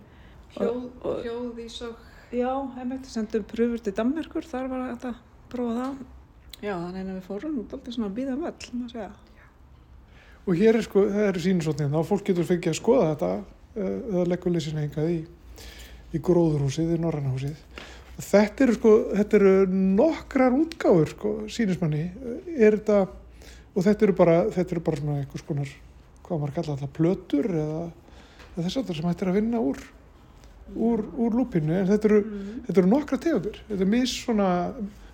Hljóð, og- hljóð í svo Já, einmitt, sendum pröfur til Danmerkur, þar var þetta að prófa það. Já, þannig að við fórum út alltaf svona að býða völl, má segja. og hér er sko, það eru sýnisotnið þá fólk getur fengið að skoða þetta uh, eða leggur leysina hingað í, í gróðurhúsið, í norræna húsið. Og þetta eru sko, þetta eru nokkrar útgáfur sko, sýnismanni. Er þetta og þetta eru bara, þetta eru bara svona einhvers konar hvað maður kalla þetta, plötur eða þess að sem hættir að vinna úr úr, úr lúpinu en þetta eru, þetta eru nokkra tegundir. Þetta er mis svona,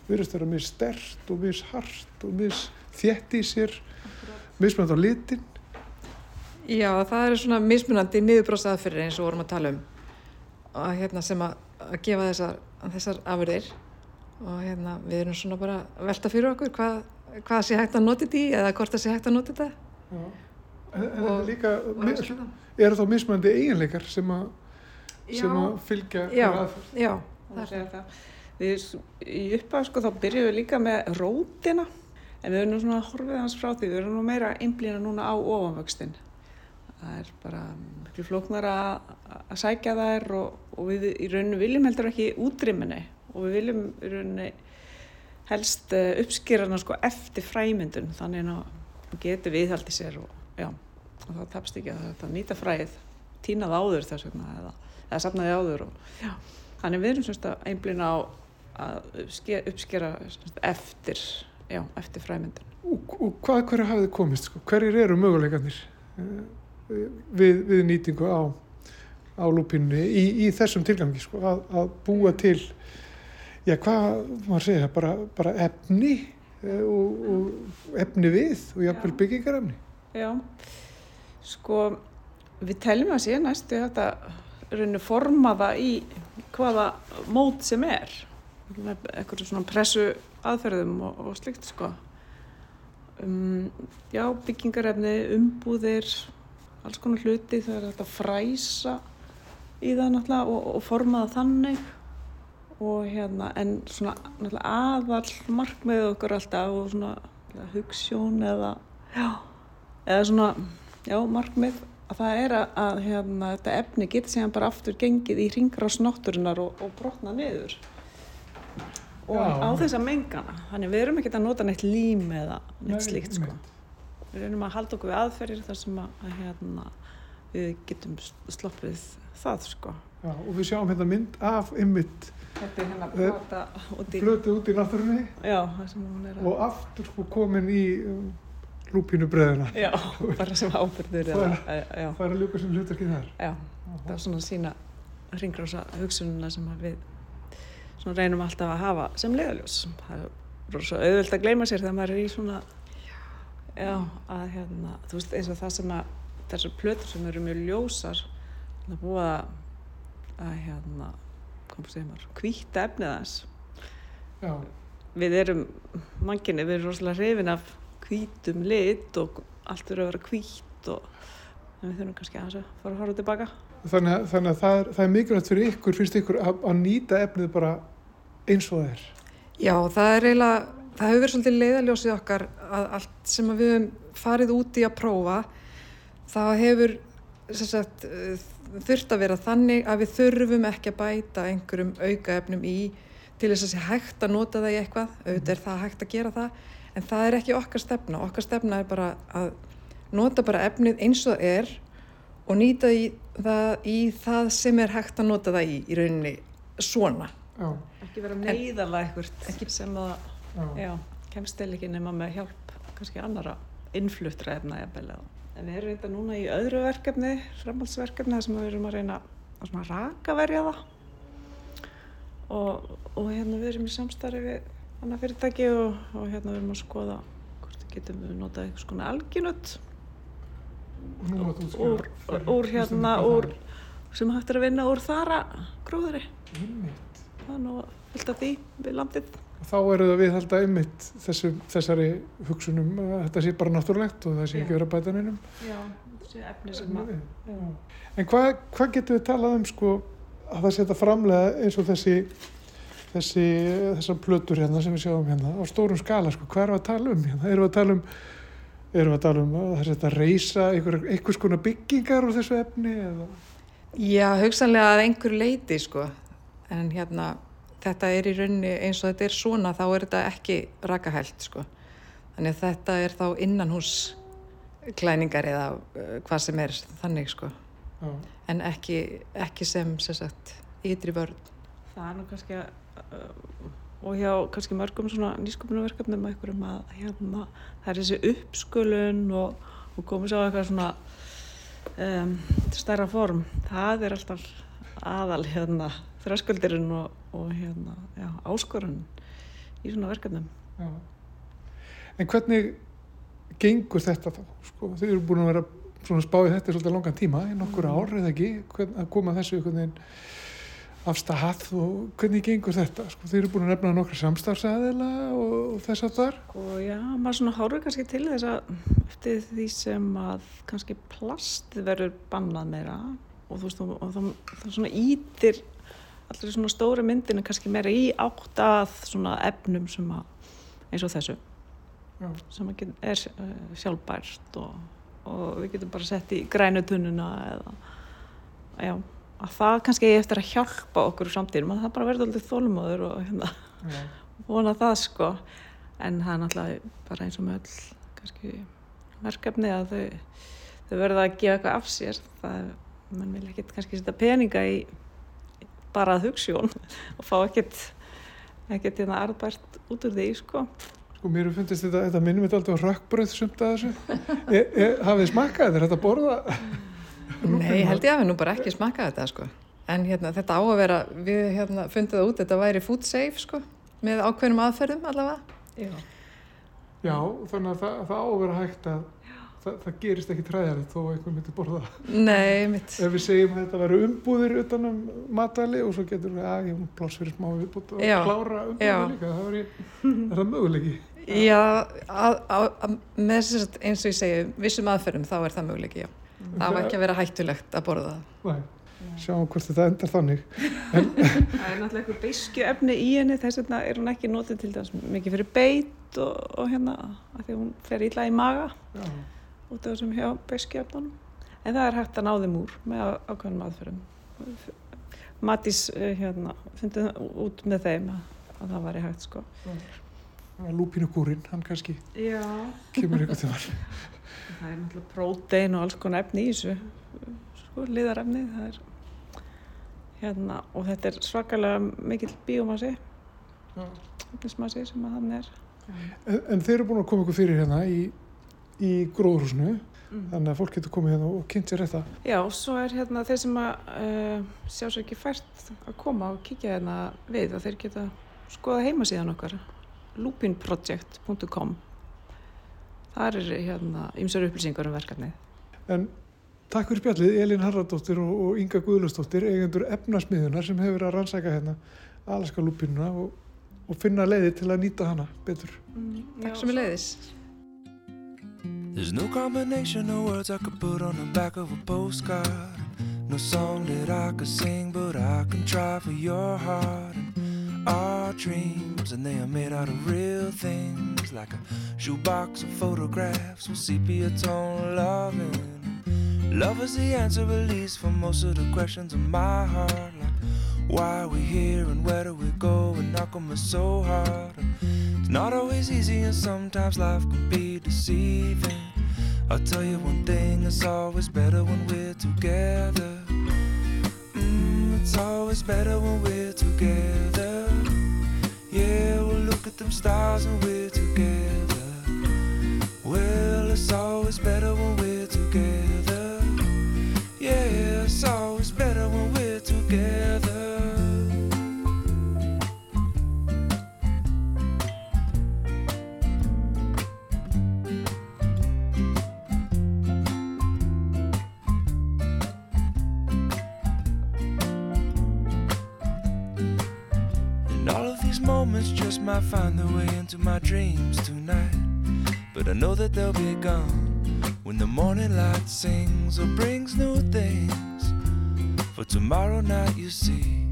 virðist vera mis stert og mis hart og mis þétt í sér mismunandi á litin. Já, það eru svona mismunandi niðurbróstaðferðir eins og vorum að tala um. Og hérna sem að, að gefa þessar, þessar afurðir. Og hérna við erum svona bara að velta fyrir okkur hvað, hvað sé hægt að nota þetta í eða hvort það sé hægt að nota þetta. Já. En, er líka, eru þá mismunandi eiginleikar sem að, sem að fylgja Já. hver aðferð? Já, Það er það. Við í uppað sko þá byrjuðum við líka með rótina en við erum nú svona horfið hans frá því, við erum nú meira einblýna núna á ofanvöxtin. Það er bara miklu flóknar að að sækja þær og, og við í rauninu viljum heldur ekki útrýminni og við viljum í rauninu helst uh, uppskýra hana sko eftir fræmyndun þannig að getur viðhaldi sér og já, og það tapst ekki að þetta nýta fræið tínað áður þess vegna eða, eða safnaði áður og þannig við erum semst að einblýna á að uppske- uppskera semst, eftir, já, eftir fræmyndun. Og, og hvað hverju hafið komist? Sko? Hverjir eru möguleikarnir eh, við, við nýtingu á, á lúpinni í, í þessum tilgangi sko? að, að búa til já, hvað maður segja, bara, bara efni eh, og, og efni við og jafnvel byggingarefni. Já, sko við teljum að sé næstu þetta rauninu forma það í hvaða mót sem er. Eitthvað svona pressu aðferðum og, og slikt sko. Um, já, byggingarefni umbúðir alls konar hluti það er þetta að fræsa í það náttúrulega og, og forma það þannig. Og hérna en svona náttúrulega aðall markmið okkar alltaf og svona hugssjón eða já, eða svona já, markmið að það er að, að hérna, þetta efni getur síðan bara aftur gengið í ringrás náttúrunar og, og brotna niður og Já. á þess að mengana. Þannig við erum ekkert að nota neitt lím eða neitt Nei, slíkt sko. Við erum að halda okkur við aðferðir þar sem að, að hérna, við getum sloppið það sko. Já, og við sjáum hérna mynd af ymmit Þetta er hérna Eh, plata út í, flötu út í náttúrunni sem og aftur sko komin í um, lúpínu breðina. já, bara sem ábyrður Það er að ljúka sem hlutarkið þar. já, það er svona sína ringrása hugsununa sem að við svona reynum alltaf að hafa sem leiðaljós. Það er rosa auðvelt að gleyma sér þegar maður er í svona, já, að hérna, þú veist eins og það sem að þessar plötur sem eru mjög ljósar, það er búið að, að hérna, hvað segir maður, hvíta efnið þess. Já, Við erum, manginni, við erum rosalega hrifin af hvítum lit og allt verður að vera hvít og en við þurfum kannski að fara að horfa tilbaka. þannig að, þannig að það, er, það er mikilvægt fyrir ykkur, finnst ykkur, að, að nýta efnið bara eins og það er. Já, það er eiginlega, það hefur verið svolítið leiðaljósið okkar að allt sem að við höfum farið út í að prófa, það hefur sem sagt, eh, þurft að vera þannig að við þurfum ekki að bæta einhverjum aukaefnum í til þess að sé hægt að nota það í eitthvað, auðvitað er það hægt að gera það, en það er ekki okkar stefna. Okkar stefna er bara að nota bara efnið eins og það er og nýta í það, í það sem er hægt að nota það í, í rauninni svona. Já, Ekki vera neyðala eitthvað sem að, já. já, kemst til ekki nema með hjálp kannski annara innfluttra efna jafnvel. eða- En við erum þetta núna í öðru verkefni, framhaldsverkefni, þar sem við erum að reyna að svona rakaverja það. Og, og hérna við erum í samstarfi við annað fyrirtæki og, og hérna við erum að skoða hvort við getum notað Og nú máttu útskýra úr, fyrir úr hérna, úr, sem hægt er að vinna úr þara gróðri. það er. Nú fyllt af því við landið. Þá eru það við einmitt þessu, þessari hugsunum að þetta sé bara náttúrulegt og það sé ekki verið að bæta neinum. Já, þessi efni sem að. En hvað, hvað getur við talað um sko að það setja framlega eins og þessi, þessi þessar plötur hérna sem við sjáum hérna á stórum skala sko, hvað erum við að tala um hérna? Erum við að tala um erum við að tala um að það setja að reysa einhver, einhvers konar byggingar úr þessu efni eða? Já, hugsanlega að einhver leiti sko, en hérna þetta er í rauninni eins og þetta er svona þá er þetta ekki rakahælt sko. Þannig að þetta er þá innanhús klæningar eða uh, hvað sem er þannig sko, Já, en ekki, ekki sem, sem sagt, ytri vörn. það er nú kannski að, og hjá kannski mörgum svona nýsköpunarverkefnum að einhverjum að hérna, það er þessi uppskulun og, og komið sá eitthvað svona um, stærra form, það er alltaf aðal hérna þröskuldurinn og, og hérna, já, áskorun í svona verkefnum. já. En hvernig gengur þetta þá? Sko, þið eru búin að vera svona spáið þetta í svolítið langan tíma, í nokkur ár eða ekki, hvern, að koma þessu einhvern veginn af stað og hvernig gengur þetta? Sko, þið eru búin að nefna nokkra samstarfsæðila og, og þess að þar. Og já, maður svona horfir kannski til þess að eftir því sem að kannski plastið verður bannað meira og þú veist, og, það, svona ítir allir svona stóra myndinu kannski meira í átt að svona efnum sem að, eins og þessu, Já. sem að er uh, sjálfbært og, og við getum bara sett í grænu tunnuna eða, já, að það kannski eigi eftir að hjálpa okkur samtíðum, að það bara verður alltaf þólumóður og hérna, Já. vona það sko en það er náttúrulega bara eins og með öll kannski verkefni að þau, þau verða að gefa eitthvað af sér það, mann vil ekkert kannski setja peninga í bara að hugsjón (laughs) og fá ekkert ekkert hérna arðbært út úr því sko Sko, mér finnst þetta, þetta minnum þetta alltaf rökkbröð sumt að þessu. (laughs) E, e, hafið þið smakkað þetta? Er þetta borða? Nei, held ég að við nú bara ekki smakað þetta sko. En hérna, þetta á að vera, við hérna, fundið það út, þetta væri food safe sko, með ákveðnum aðferðum allavega. Já, Já, þannig að það, það á að vera hægt að það, það gerist ekki træðarið þó að einhver myndi borða. Nei, mitt. Ef við segjum að þetta veru umbúðir utan um matvæli og svo getur við að ég pláss fyrir smá viðbútt og Já. klára Já. umbúðir líka, það veri, er það möguleiki? Já, að, að, að, með þess að eins og ég segi, vissum aðferðum, þá er það möguleiki, já. Það var ekki að vera hættulegt að borða það. Nei, sjáum hvort þetta endar þannig. (laughs) það er náttúrulega eitthvað beiskju efni í henni þess vegna er hún ekki notið til þess mikið fyrir beit og, og hérna að því hún fer ítla í maga Já, út af þessum hjá beiskju efnunum en það er hægt að ná þeim úr með ákveðnum aðferðum Matís eh, hérna, fundið út með þeim að að það væri hægt sko. Lúpínukúrin, hann kannski Já. kemur ykkur til þar. (laughs) Það er náttúrulega prótein og alls konar efni í þessu, sko, liðarefni, það er, hérna, og þetta er svakalega mikill bíómassi, efnismassi sem að hann er. En, en þeir eru búin að koma ykkur fyrir hérna í, í gróðurhúsinu, þannig að fólk getur komið hérna og kynnt sér þetta. Já, svo er hérna þeir sem að uh, sjá svo ekki fært að koma og kíkja hérna við og þeir geta skoða heimasíðan okkar, lupinproject.com. Það er hérna ymsar upplýsingar um verkefnið. En takk fyrir spjallið, Elin Haraldóttir og, og Inga Guðlustóttir, eigendur efnasmiðunar sem hefur að rannsaka hérna alaska lúpinuna og, og finna leiði til að nýta hana betur. Takk sem er leiðis. There's no combination of words I could put on the back of a postcard. No song that I could sing, but I can try for your heart. And our dreams, and they are made out of real things, like a shoebox of photographs with sepia tone loving. Love is the answer, at least, for most of the questions in my heart. Like, why are we here and where do we go? And knock on us so hard. It's not always easy, and sometimes life can be deceiving. I'll tell you one thing, it's always better when we're together. Mm, it's always better when we're together. Yeah, we'll look at them stars and we're together. Well, it's always better when we're together. Yeah, it's always better when we're together. Moments just might find their way into my dreams tonight. But I know that they'll be gone when the morning light sings or brings new things. For tomorrow night, you see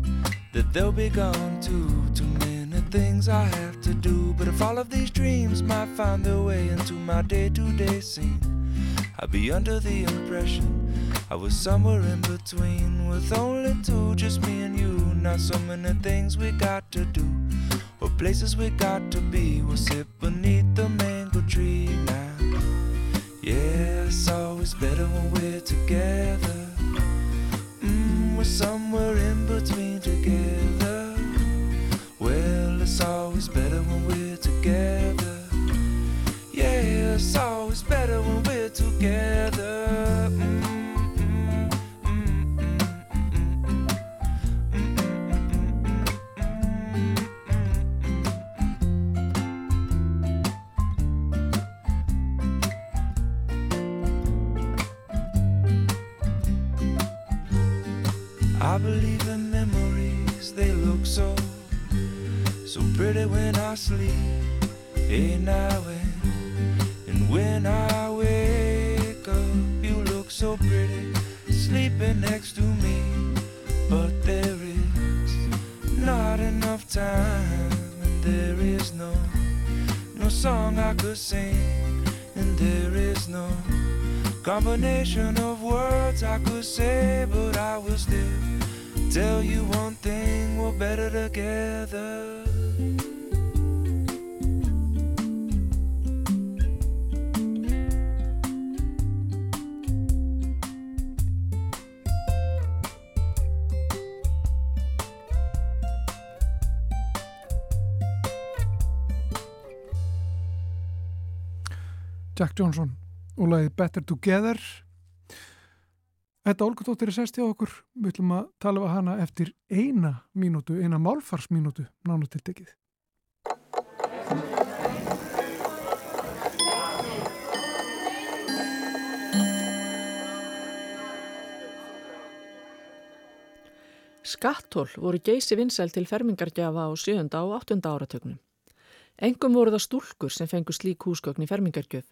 that they'll be gone too. Too many things I have to do. But if all of these dreams might find their way into my day to day scene, I'd be under the impression I was somewhere in between with only two, just me and you. Not so many things we got to do, places we got to be. We'll sit beneath the mango tree now. Yeah, it's always better when we're together. Mm, we're somewhere Jack Johnson og lagið Better Together Þetta Olgudóttir er sest hjá okkur við ætlum að tala við hana eftir eina mínútu, eina málfarsmínútu nánu til tekið Skattól voru geysi vinsæl til fermingargjafa á 7. og 8. áratögnum. Engum voru það stúlkur sem fengu slík húsgögn í fermingargjöf,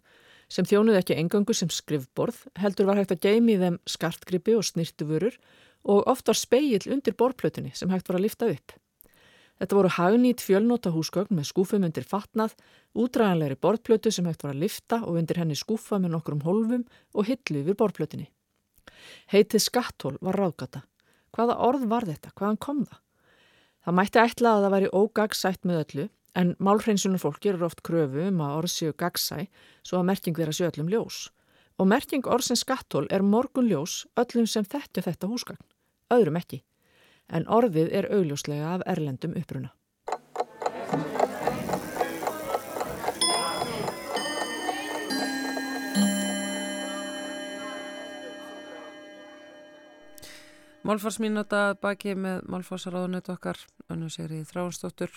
sem þjónuði ekki engangu sem skrifborð, heldur var hægt að geimi þeim skartgripi og snirtuvörur og oft var speill undir borplötunni sem hægt var að lifta upp. Þetta voru hagnýtt fjölnóta húsgögn með skúfum undir fatnað, útræðanlegri borplötu sem hægt var að lifta og undir henni skúfa með nokkrum holfum og hillu yfir borplötunni. Heitið skattól var ráðgata. Hvaða orð var þetta? Hvaðan kom það? Það mætti ætla að það væri ógagsætt með öllu en málhreinsunar fólk gerur oft kröfu um að orð séu gagsæ svo að merking vera séu öllum ljós. Og merking orðsins skattól er morgun ljós öllum sem þetta þetta húsgagn, öðrum ekki. En orðið er augljóslega af erlendum uppruna. Málfarsmínata baki með málfarsaráðunet okkar, önnu sér í þráinstóttur.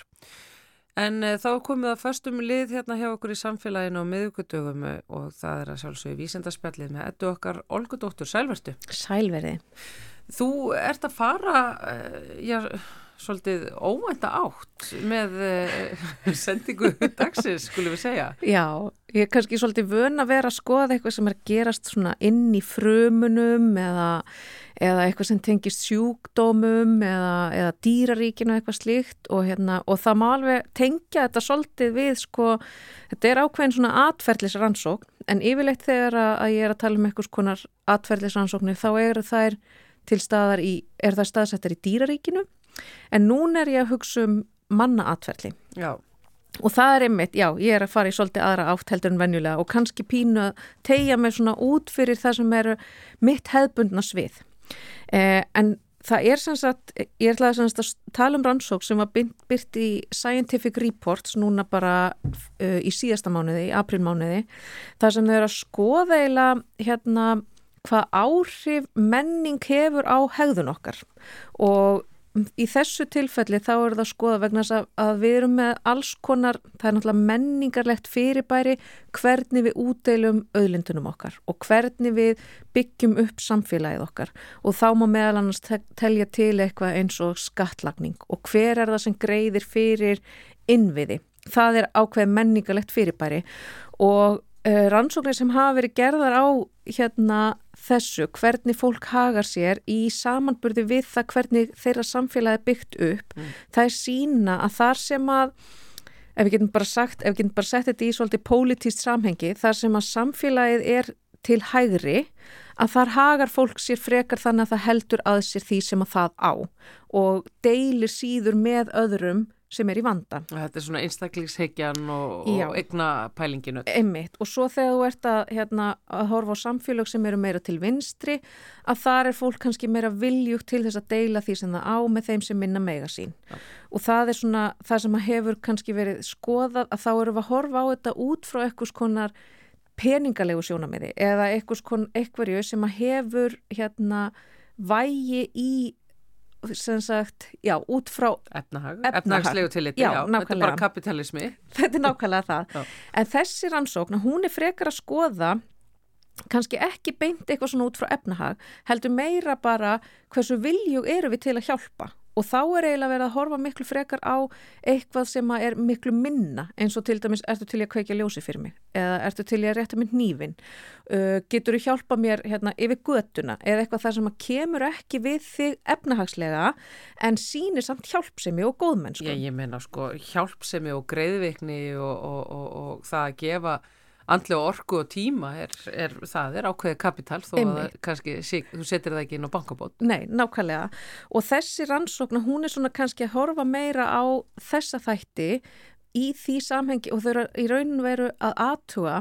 En e, þá komið að fastum lið hérna hjá okkur í samfélaginu á miðugudögum eh, og það er að sjálfsögja vísendarspjallið með ettu okkar Olgudóttur Sælverstu. Sælverði. Þú ert að fara, e, já, svolítið óvænta átt með uh, (laughs) sendingu dagsins, skulum við segja. Já, ég er kannski svolítið vön að vera að skoða eitthvað sem er gerast svona inn í frumunum eða, eða eitthvað sem tengist sjúkdómum eða, eða dýraríkinu eitthvað slíkt og, hérna, og það má alveg tengja þetta svolítið við sko, þetta er ákveðin svona atferðlisrannsókn en yfirleitt þegar að, ég er að tala um eitthvað skonar atferðlisrannsóknir þá eru þær til staðar í, er það staðsettar í dýraríkinu En nún er ég að hugsa um mannaatferðli. Já. Og það er einmitt, já, ég er að fara í svolítið aðra átt heldur en venjulega og kannski pínu að tegja mig svona út fyrir það sem eru mitt hefðbundna svið. Eh, en það er sem sagt, ég ætlaði sem sagt að tala um rannsók sem var byrt í Scientific Reports núna bara uh, í síðasta mánuði, í aprilmánuði, þar sem þau eru að skoða eiginlega hérna hvað áhrif menning hefur á hegðun okkar. Og í þessu tilfelli þá er það að skoða vegna að, við erum með alls konar, það er náttúrulega menningarlegt fyrirbæri hvernig við útdeilum auðlindunum okkar og hvernig við byggjum upp samfélagið okkar. Og þá má meðal annars telja til eitthvað eins og skattlagning. Og hver er það sem greiðir fyrir innviði. Það er ákveð menningarlegt fyrirbæri. Og rannsóknir sem hafa verið gerðar á hérna þessu, hvernig fólk hagar sér í samanburði við það hvernig þeirra samfélagi byggt upp mm. það er sína að þar sem að ef við getum bara sagt, ef við getum bara sett þetta í svolítið pólitíst samhengi, þar sem að samfélagið er til hægri að þar hagar fólk sér frekar þannig að það heldur að sér því sem að það á og deilir síður með öðrum sem er í vanda. Þetta er svona einstaklingsheikjan og, og egna pælinginu. Emmitt og svo þegar þú ert að, hérna, að horfa á samfélag sem eru meira til vinstri að þar er fólk kannski meira viljugt til þess að deila því sem það á með þeim sem minna mega sín. Ja. Og það er svona það sem hefur kannski verið skoðað að þá eru við að horfa á þetta út frá eitthvað skonar peningalegu sjónamiði eða eitthvað sem að hefur hérna vægi í sem sagt, já, út frá efnahag, efnahagslegu tilliti, já, já þetta er bara kapitalismi (laughs) þetta er nákvæmlega það. En þessi rannsókn, hún er frekar að skoða kannski ekki beint eitthvað svona út frá efnahag heldur meira bara hversu viljug eru við til að hjálpa og þá er eiginlega verið að horfa miklu frekar á eitthvað sem er miklu minna eins og til dæmis ertu til að kveikja ljósi fyrir mig? eða ertu til að rétta mynd nývin uh, getur þú hjálpa mér hérna yfir göttuna eða eitthvað þar sem að kemur ekki við þig efnahagslega en sínir samt hjálpsemi og góðmenn sko. Ég, ég menna sko hjálpsemi og greiðvikni og, og, og, og það að gefa andlega orku og tíma er, er það er ákveðið kapital þó Einmitt. að kannski þú setir það ekki inn á bankabót. Nei, nákvæmlega. Og þessi rannsókna hún er svona kannski að horfa meira á þessa þætti í því samhengi og þau eru í rauninu veru að aðtuga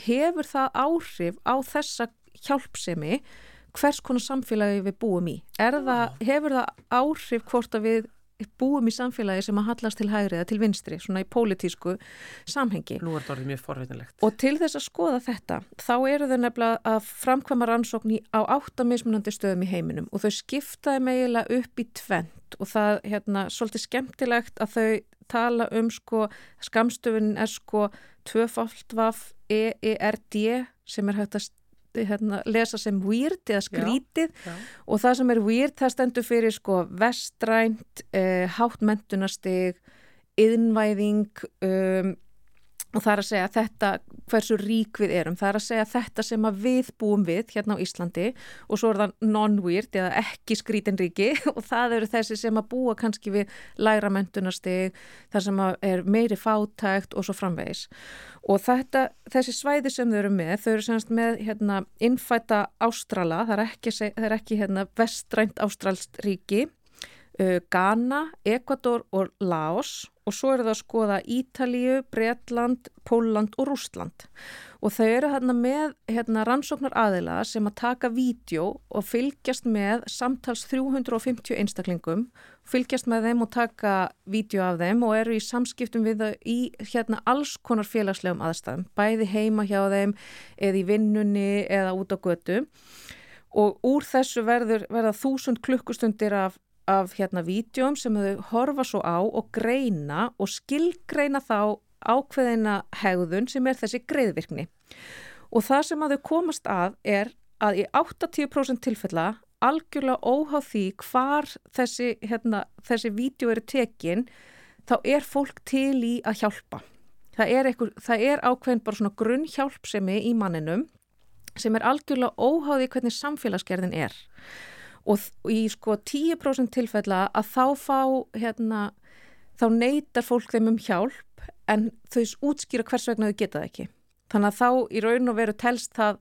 hefur það áhrif á þessa hjálpsemi hvers konar samfélagi við búum í? Það, hefur það áhrif hvort að við búum í samfélagi sem að hallast til hægri eða til vinstri, svona í pólitísku samhengi. Nú er þetta orðið mjög forveitinlegt. Og til þess að skoða þetta, þá eru þau nefnilega að framkvæma rannsókn á áttamismunandi stöðum í heiminum og þau skiptaði megilega upp í tvent og það hérna svolítið skemmtilegt að þau tala um sko, skamstöfunin er sko tvöfaldvaf EERD sem er hægt að hérna, lesa sem weird eða skrítið já, já. og það sem er weird það stendur fyrir sko vestrænt, eh, háttmentunastig, yðnvæðing um, og það er að segja þetta hversu rík við erum, það er að segja þetta sem að við búum við hérna á Íslandi. Og svo er það non-weird eða ekki skrítinríki (laughs) og það eru þessi sem að búa kannski við læra mentunarsteg, það sem er meiri fátækt og svo framvegis. Og þetta, þessi svæði sem þau eru með, þau eru semst með hérna, innfæta ástrala, það er ekki, það er ekki hérna, vestrænt ástralst ríki Ghana, Ecuador og Laos og svo eru það að skoða Ítalíu, Bretland, Póland og Rústland og þau eru hérna með hérna, rannsóknar aðila sem að taka vídeo og fylgjast með samtals 350 einstaklingum, fylgjast með þeim og taka vídeo af þeim og eru í samskiptum við þau í hérna alls konar félagslegum aðstæðum, bæði heima hjá þeim eða í vinnunni eða út á götu. Og úr þessu verður, verða þúsund klukkustundir af af hérna vídjum sem þau horfa svo á og greina og skilgreina þá ákveðina hegðun sem er þessi greiðvirkni. Og það sem að þau komast að er að í 80% tilfella algjörlega óháð því hvar þessi, hérna, þessi vídeo eru tekin þá er fólk til í að hjálpa. Það er, einhver, það er ákveðin bara svona grunnhjálpsemi í manninum sem er algjörlega óháði hvernig samfélagsgerðin er og í sko 10% tilfella að þá fá hérna, þá neytar fólk þeim um hjálp en þau útskýra hvers vegna þau geta það ekki. Þannig að þá í raun og veru telst það,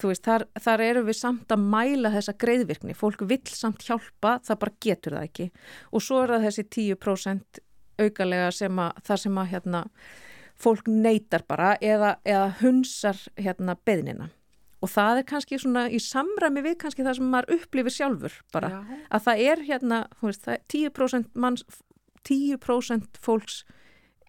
þú veist, þar, þar eru við samt að mæla þessa greiðvirkni. Fólk vill samt hjálpa, það bara getur það ekki. Og svo er það þessi 10% augalega sem að, það sem að hérna, fólk neytar bara eða, eða hunsar hérna beðnina og það er kannski svona í samræmi við kannski það sem maður upplifir sjálfur bara, Já. að það er hérna, veist, það er 10% manns, 10% fólks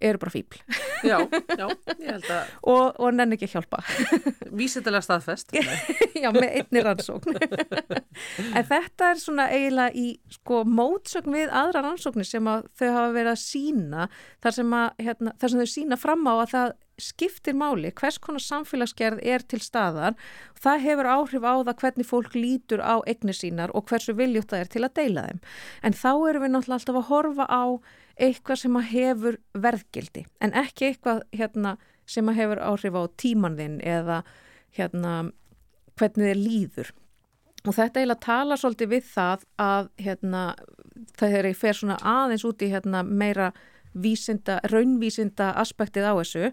eru bara fíbl (laughs) Já, já, ég held að og, og nenni ekki að hjálpa. (laughs) Vísitilega staðfest (laughs) Já, með einni rannsókn. En þetta er svona eiginlega í sko mótsögn við aðra rannsóknir sem að þau hafa verið að sína þar sem, að, hérna, þar sem þau sína fram á að það skiptir máli hvers konar samfélagsgerð er til staðar. Það hefur áhrif á það hvernig fólk lítur á eignir sínar og hversu viljútt það er til að deila þeim. En þá erum við náttúrulega alltaf að horfa á eitthvað sem að hefur verðgildi en ekki eitthvað hérna, sem að hefur áhrif á tímanðinn eða hérna, hvernig þið líður. Og þetta eiginlega tala svolítið við það að hérna, það er fyrir svona aðeins úti hérna, meira vísinda, raunvísinda aspektið á þessu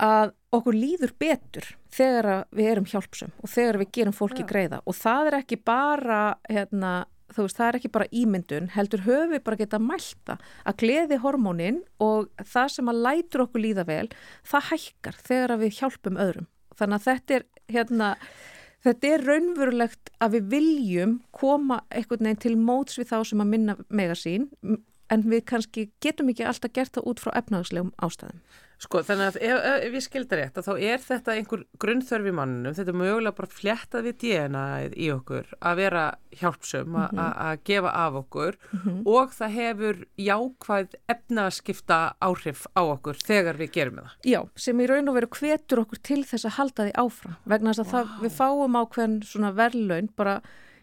að okkur líður betur þegar við erum hjálpsum og þegar við gerum fólki greiða og það er ekki bara hérna þú veist, það er ekki bara ímyndun, heldur höfu bara geta mælta að gleði hormónin og það sem að lætur okkur líða vel, það hækkar þegar við hjálpum öðrum. Þannig að þetta er, hérna, þetta er raunverulegt að við viljum koma einhvern veginn til móts við þá sem að minna megasín, en við kannski getum ekki alltaf gert það út frá efnagslegum ástæðum. Sko þannig að ef, ef ég skildar rétt að þá er þetta einhver grunnþörf í mannunum, þetta er mögulega bara fléttað við DNA-ið í okkur að vera hjálpsum, mm -hmm. að gefa af okkur mm -hmm. og það hefur jákvæð efnaskipta áhrif á okkur þegar við gerum það. Já, sem í raun og veru hvetur okkur til þess að halda því áfram vegna þess að wow. það, við fáum ákveðin svona verðlaun bara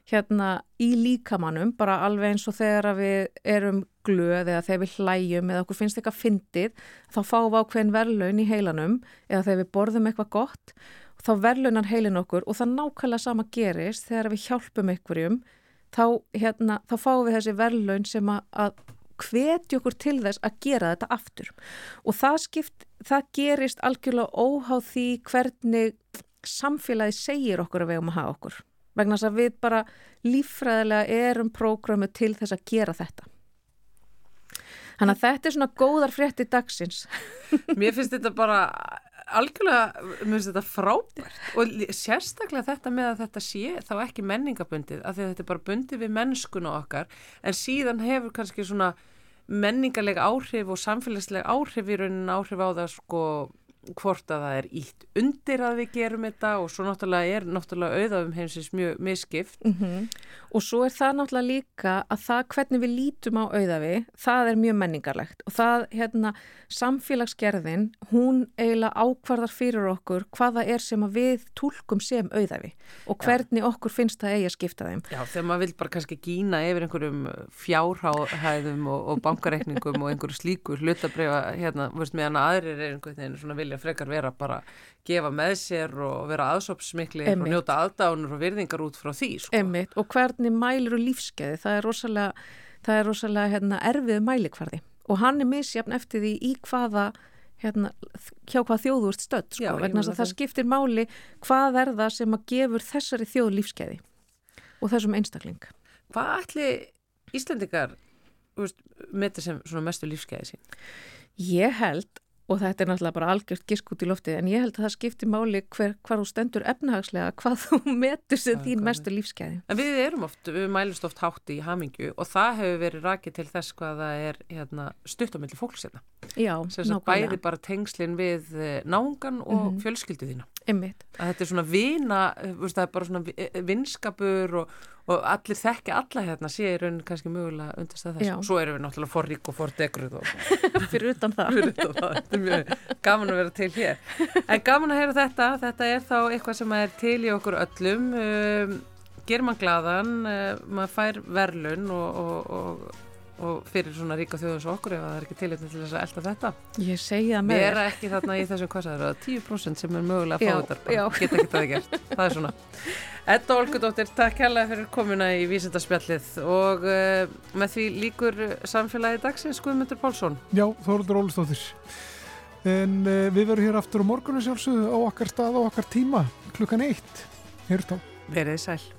hérna í líkamannum, bara alveg eins og þegar við erum glöð eða þegar við hlæjum eða okkur finnst eitthvað fyndið, þá fáum við ákveðin verðlaun í heilanum eða þegar við borðum eitthvað gott, þá verðlaunar heilin okkur og það nákvæmlega sama gerist þegar við hjálpum einhverjum, þá, hérna, þá fáum við þessi verðlaun sem að, að hvetja okkur til þess að gera þetta aftur og það skipt, það gerist algjörlega óháð því hvernig samfélagi segir okkur að við um að hafa okkur vegna þess að við bara lífræðilega erum prógramu til þess að gera þetta. Þannig að þetta er svona góðar frétti dagsins. (laughs) Mér finnst þetta bara algjörlega, mér finnst þetta frábært og sérstaklega þetta með að þetta sé þá ekki menningabundið af því að þetta er bara bundið við mennskun og okkar en síðan hefur kannski svona menningarlega áhrif og samfélagslega áhrif í raunin áhrif á það sko hvort að það er ítt undir að við gerum þetta og svo náttúrulega er náttúrulega auðafum heimsins mjög miskipt. Mm -hmm. Og svo er það náttúrulega líka að það hvernig við lítum á auðafi, það er mjög menningarlegt og það, hérna, samfélagsgerðin, hún eiginlega ákvarðar fyrir okkur hvaða er sem að við tólkum sem auðafi og hvernig Já. okkur finnst það eigi að skipta þeim. Já, þegar maður vil bara kannski gína yfir einhverjum fjárhæðum og, og bankareikningum og einhverju slíku hlutabriða, hérna, vilja frekar vera bara gefa með sér og vera aðsópsmikli og njóta aðdánur og virðingar út frá því. Sko. Emmitt og hvernig mælur lífskeiði, það er rosalega, það er rosalega hérna, erfið mælikvarði og hann er misjafn eftir því í hvaða Hérna, hjá hvað þjóðu ert stödd sko, vegna að það skiptir máli hvað er það sem að gefur þessari þjóðu lífskeiði og þessum einstakling Hvað ætli Íslandikar sem svona mestu lífskeiði sín? Ég held, og þetta er náttúrulega bara algjört gisk út í loftið, en ég held að það skiptir máli hver, hvar þú stendur efnahagslega, (laughs) hvað þú metur sem þín mestu lífskeiði. En við erum oft, við mælumst oft hátt í hamingju og það hefur verið rakið til þess hvað það er hérna, stutt á milli fólksina. Já, Sem sagt nákvæmlega. bæði bara tengslinn við eh, náungan og Mhm. fjölskyldu þína. Einmitt. Að þetta er svona vina, eh, það er bara svona vi- eh, vinskapur og, og allir þekki alla hérna sé í raunin kannski mögulega undast að Já. þessu. Svo erum við náttúrulega forrík og fordegruð og (laughs) Fyrir utan það. fyrir utan það. Þetta er mjög gaman að vera til hér. En gaman að heyra þetta. Þetta er þá eitthvað sem er til í okkur öllum. Um, gerir mann glaðan, uh, maður fær verlun og, og, og, og fyrir svona ríka þjóðum svo okkur ef það er ekki tilitni til þess að elda þetta. Ég segi það með Vera ekki þarna í það eru, 10% sem er mögulega að fá þetta. Geta ekki það gert. Það er svona. Edda Olgudóttir, takk hérlega fyrir komuna í Vísindarspjallið og uh, með því líkur samfélagi dagsins Guðmundur Pálsson. Já, Þóruldur Ólustóttir. En uh, við verum hér aftur á morgunum sjálfsögðu á okkar stað og okkar tíma klukkan eitt. Heyrst á. Verið sæl.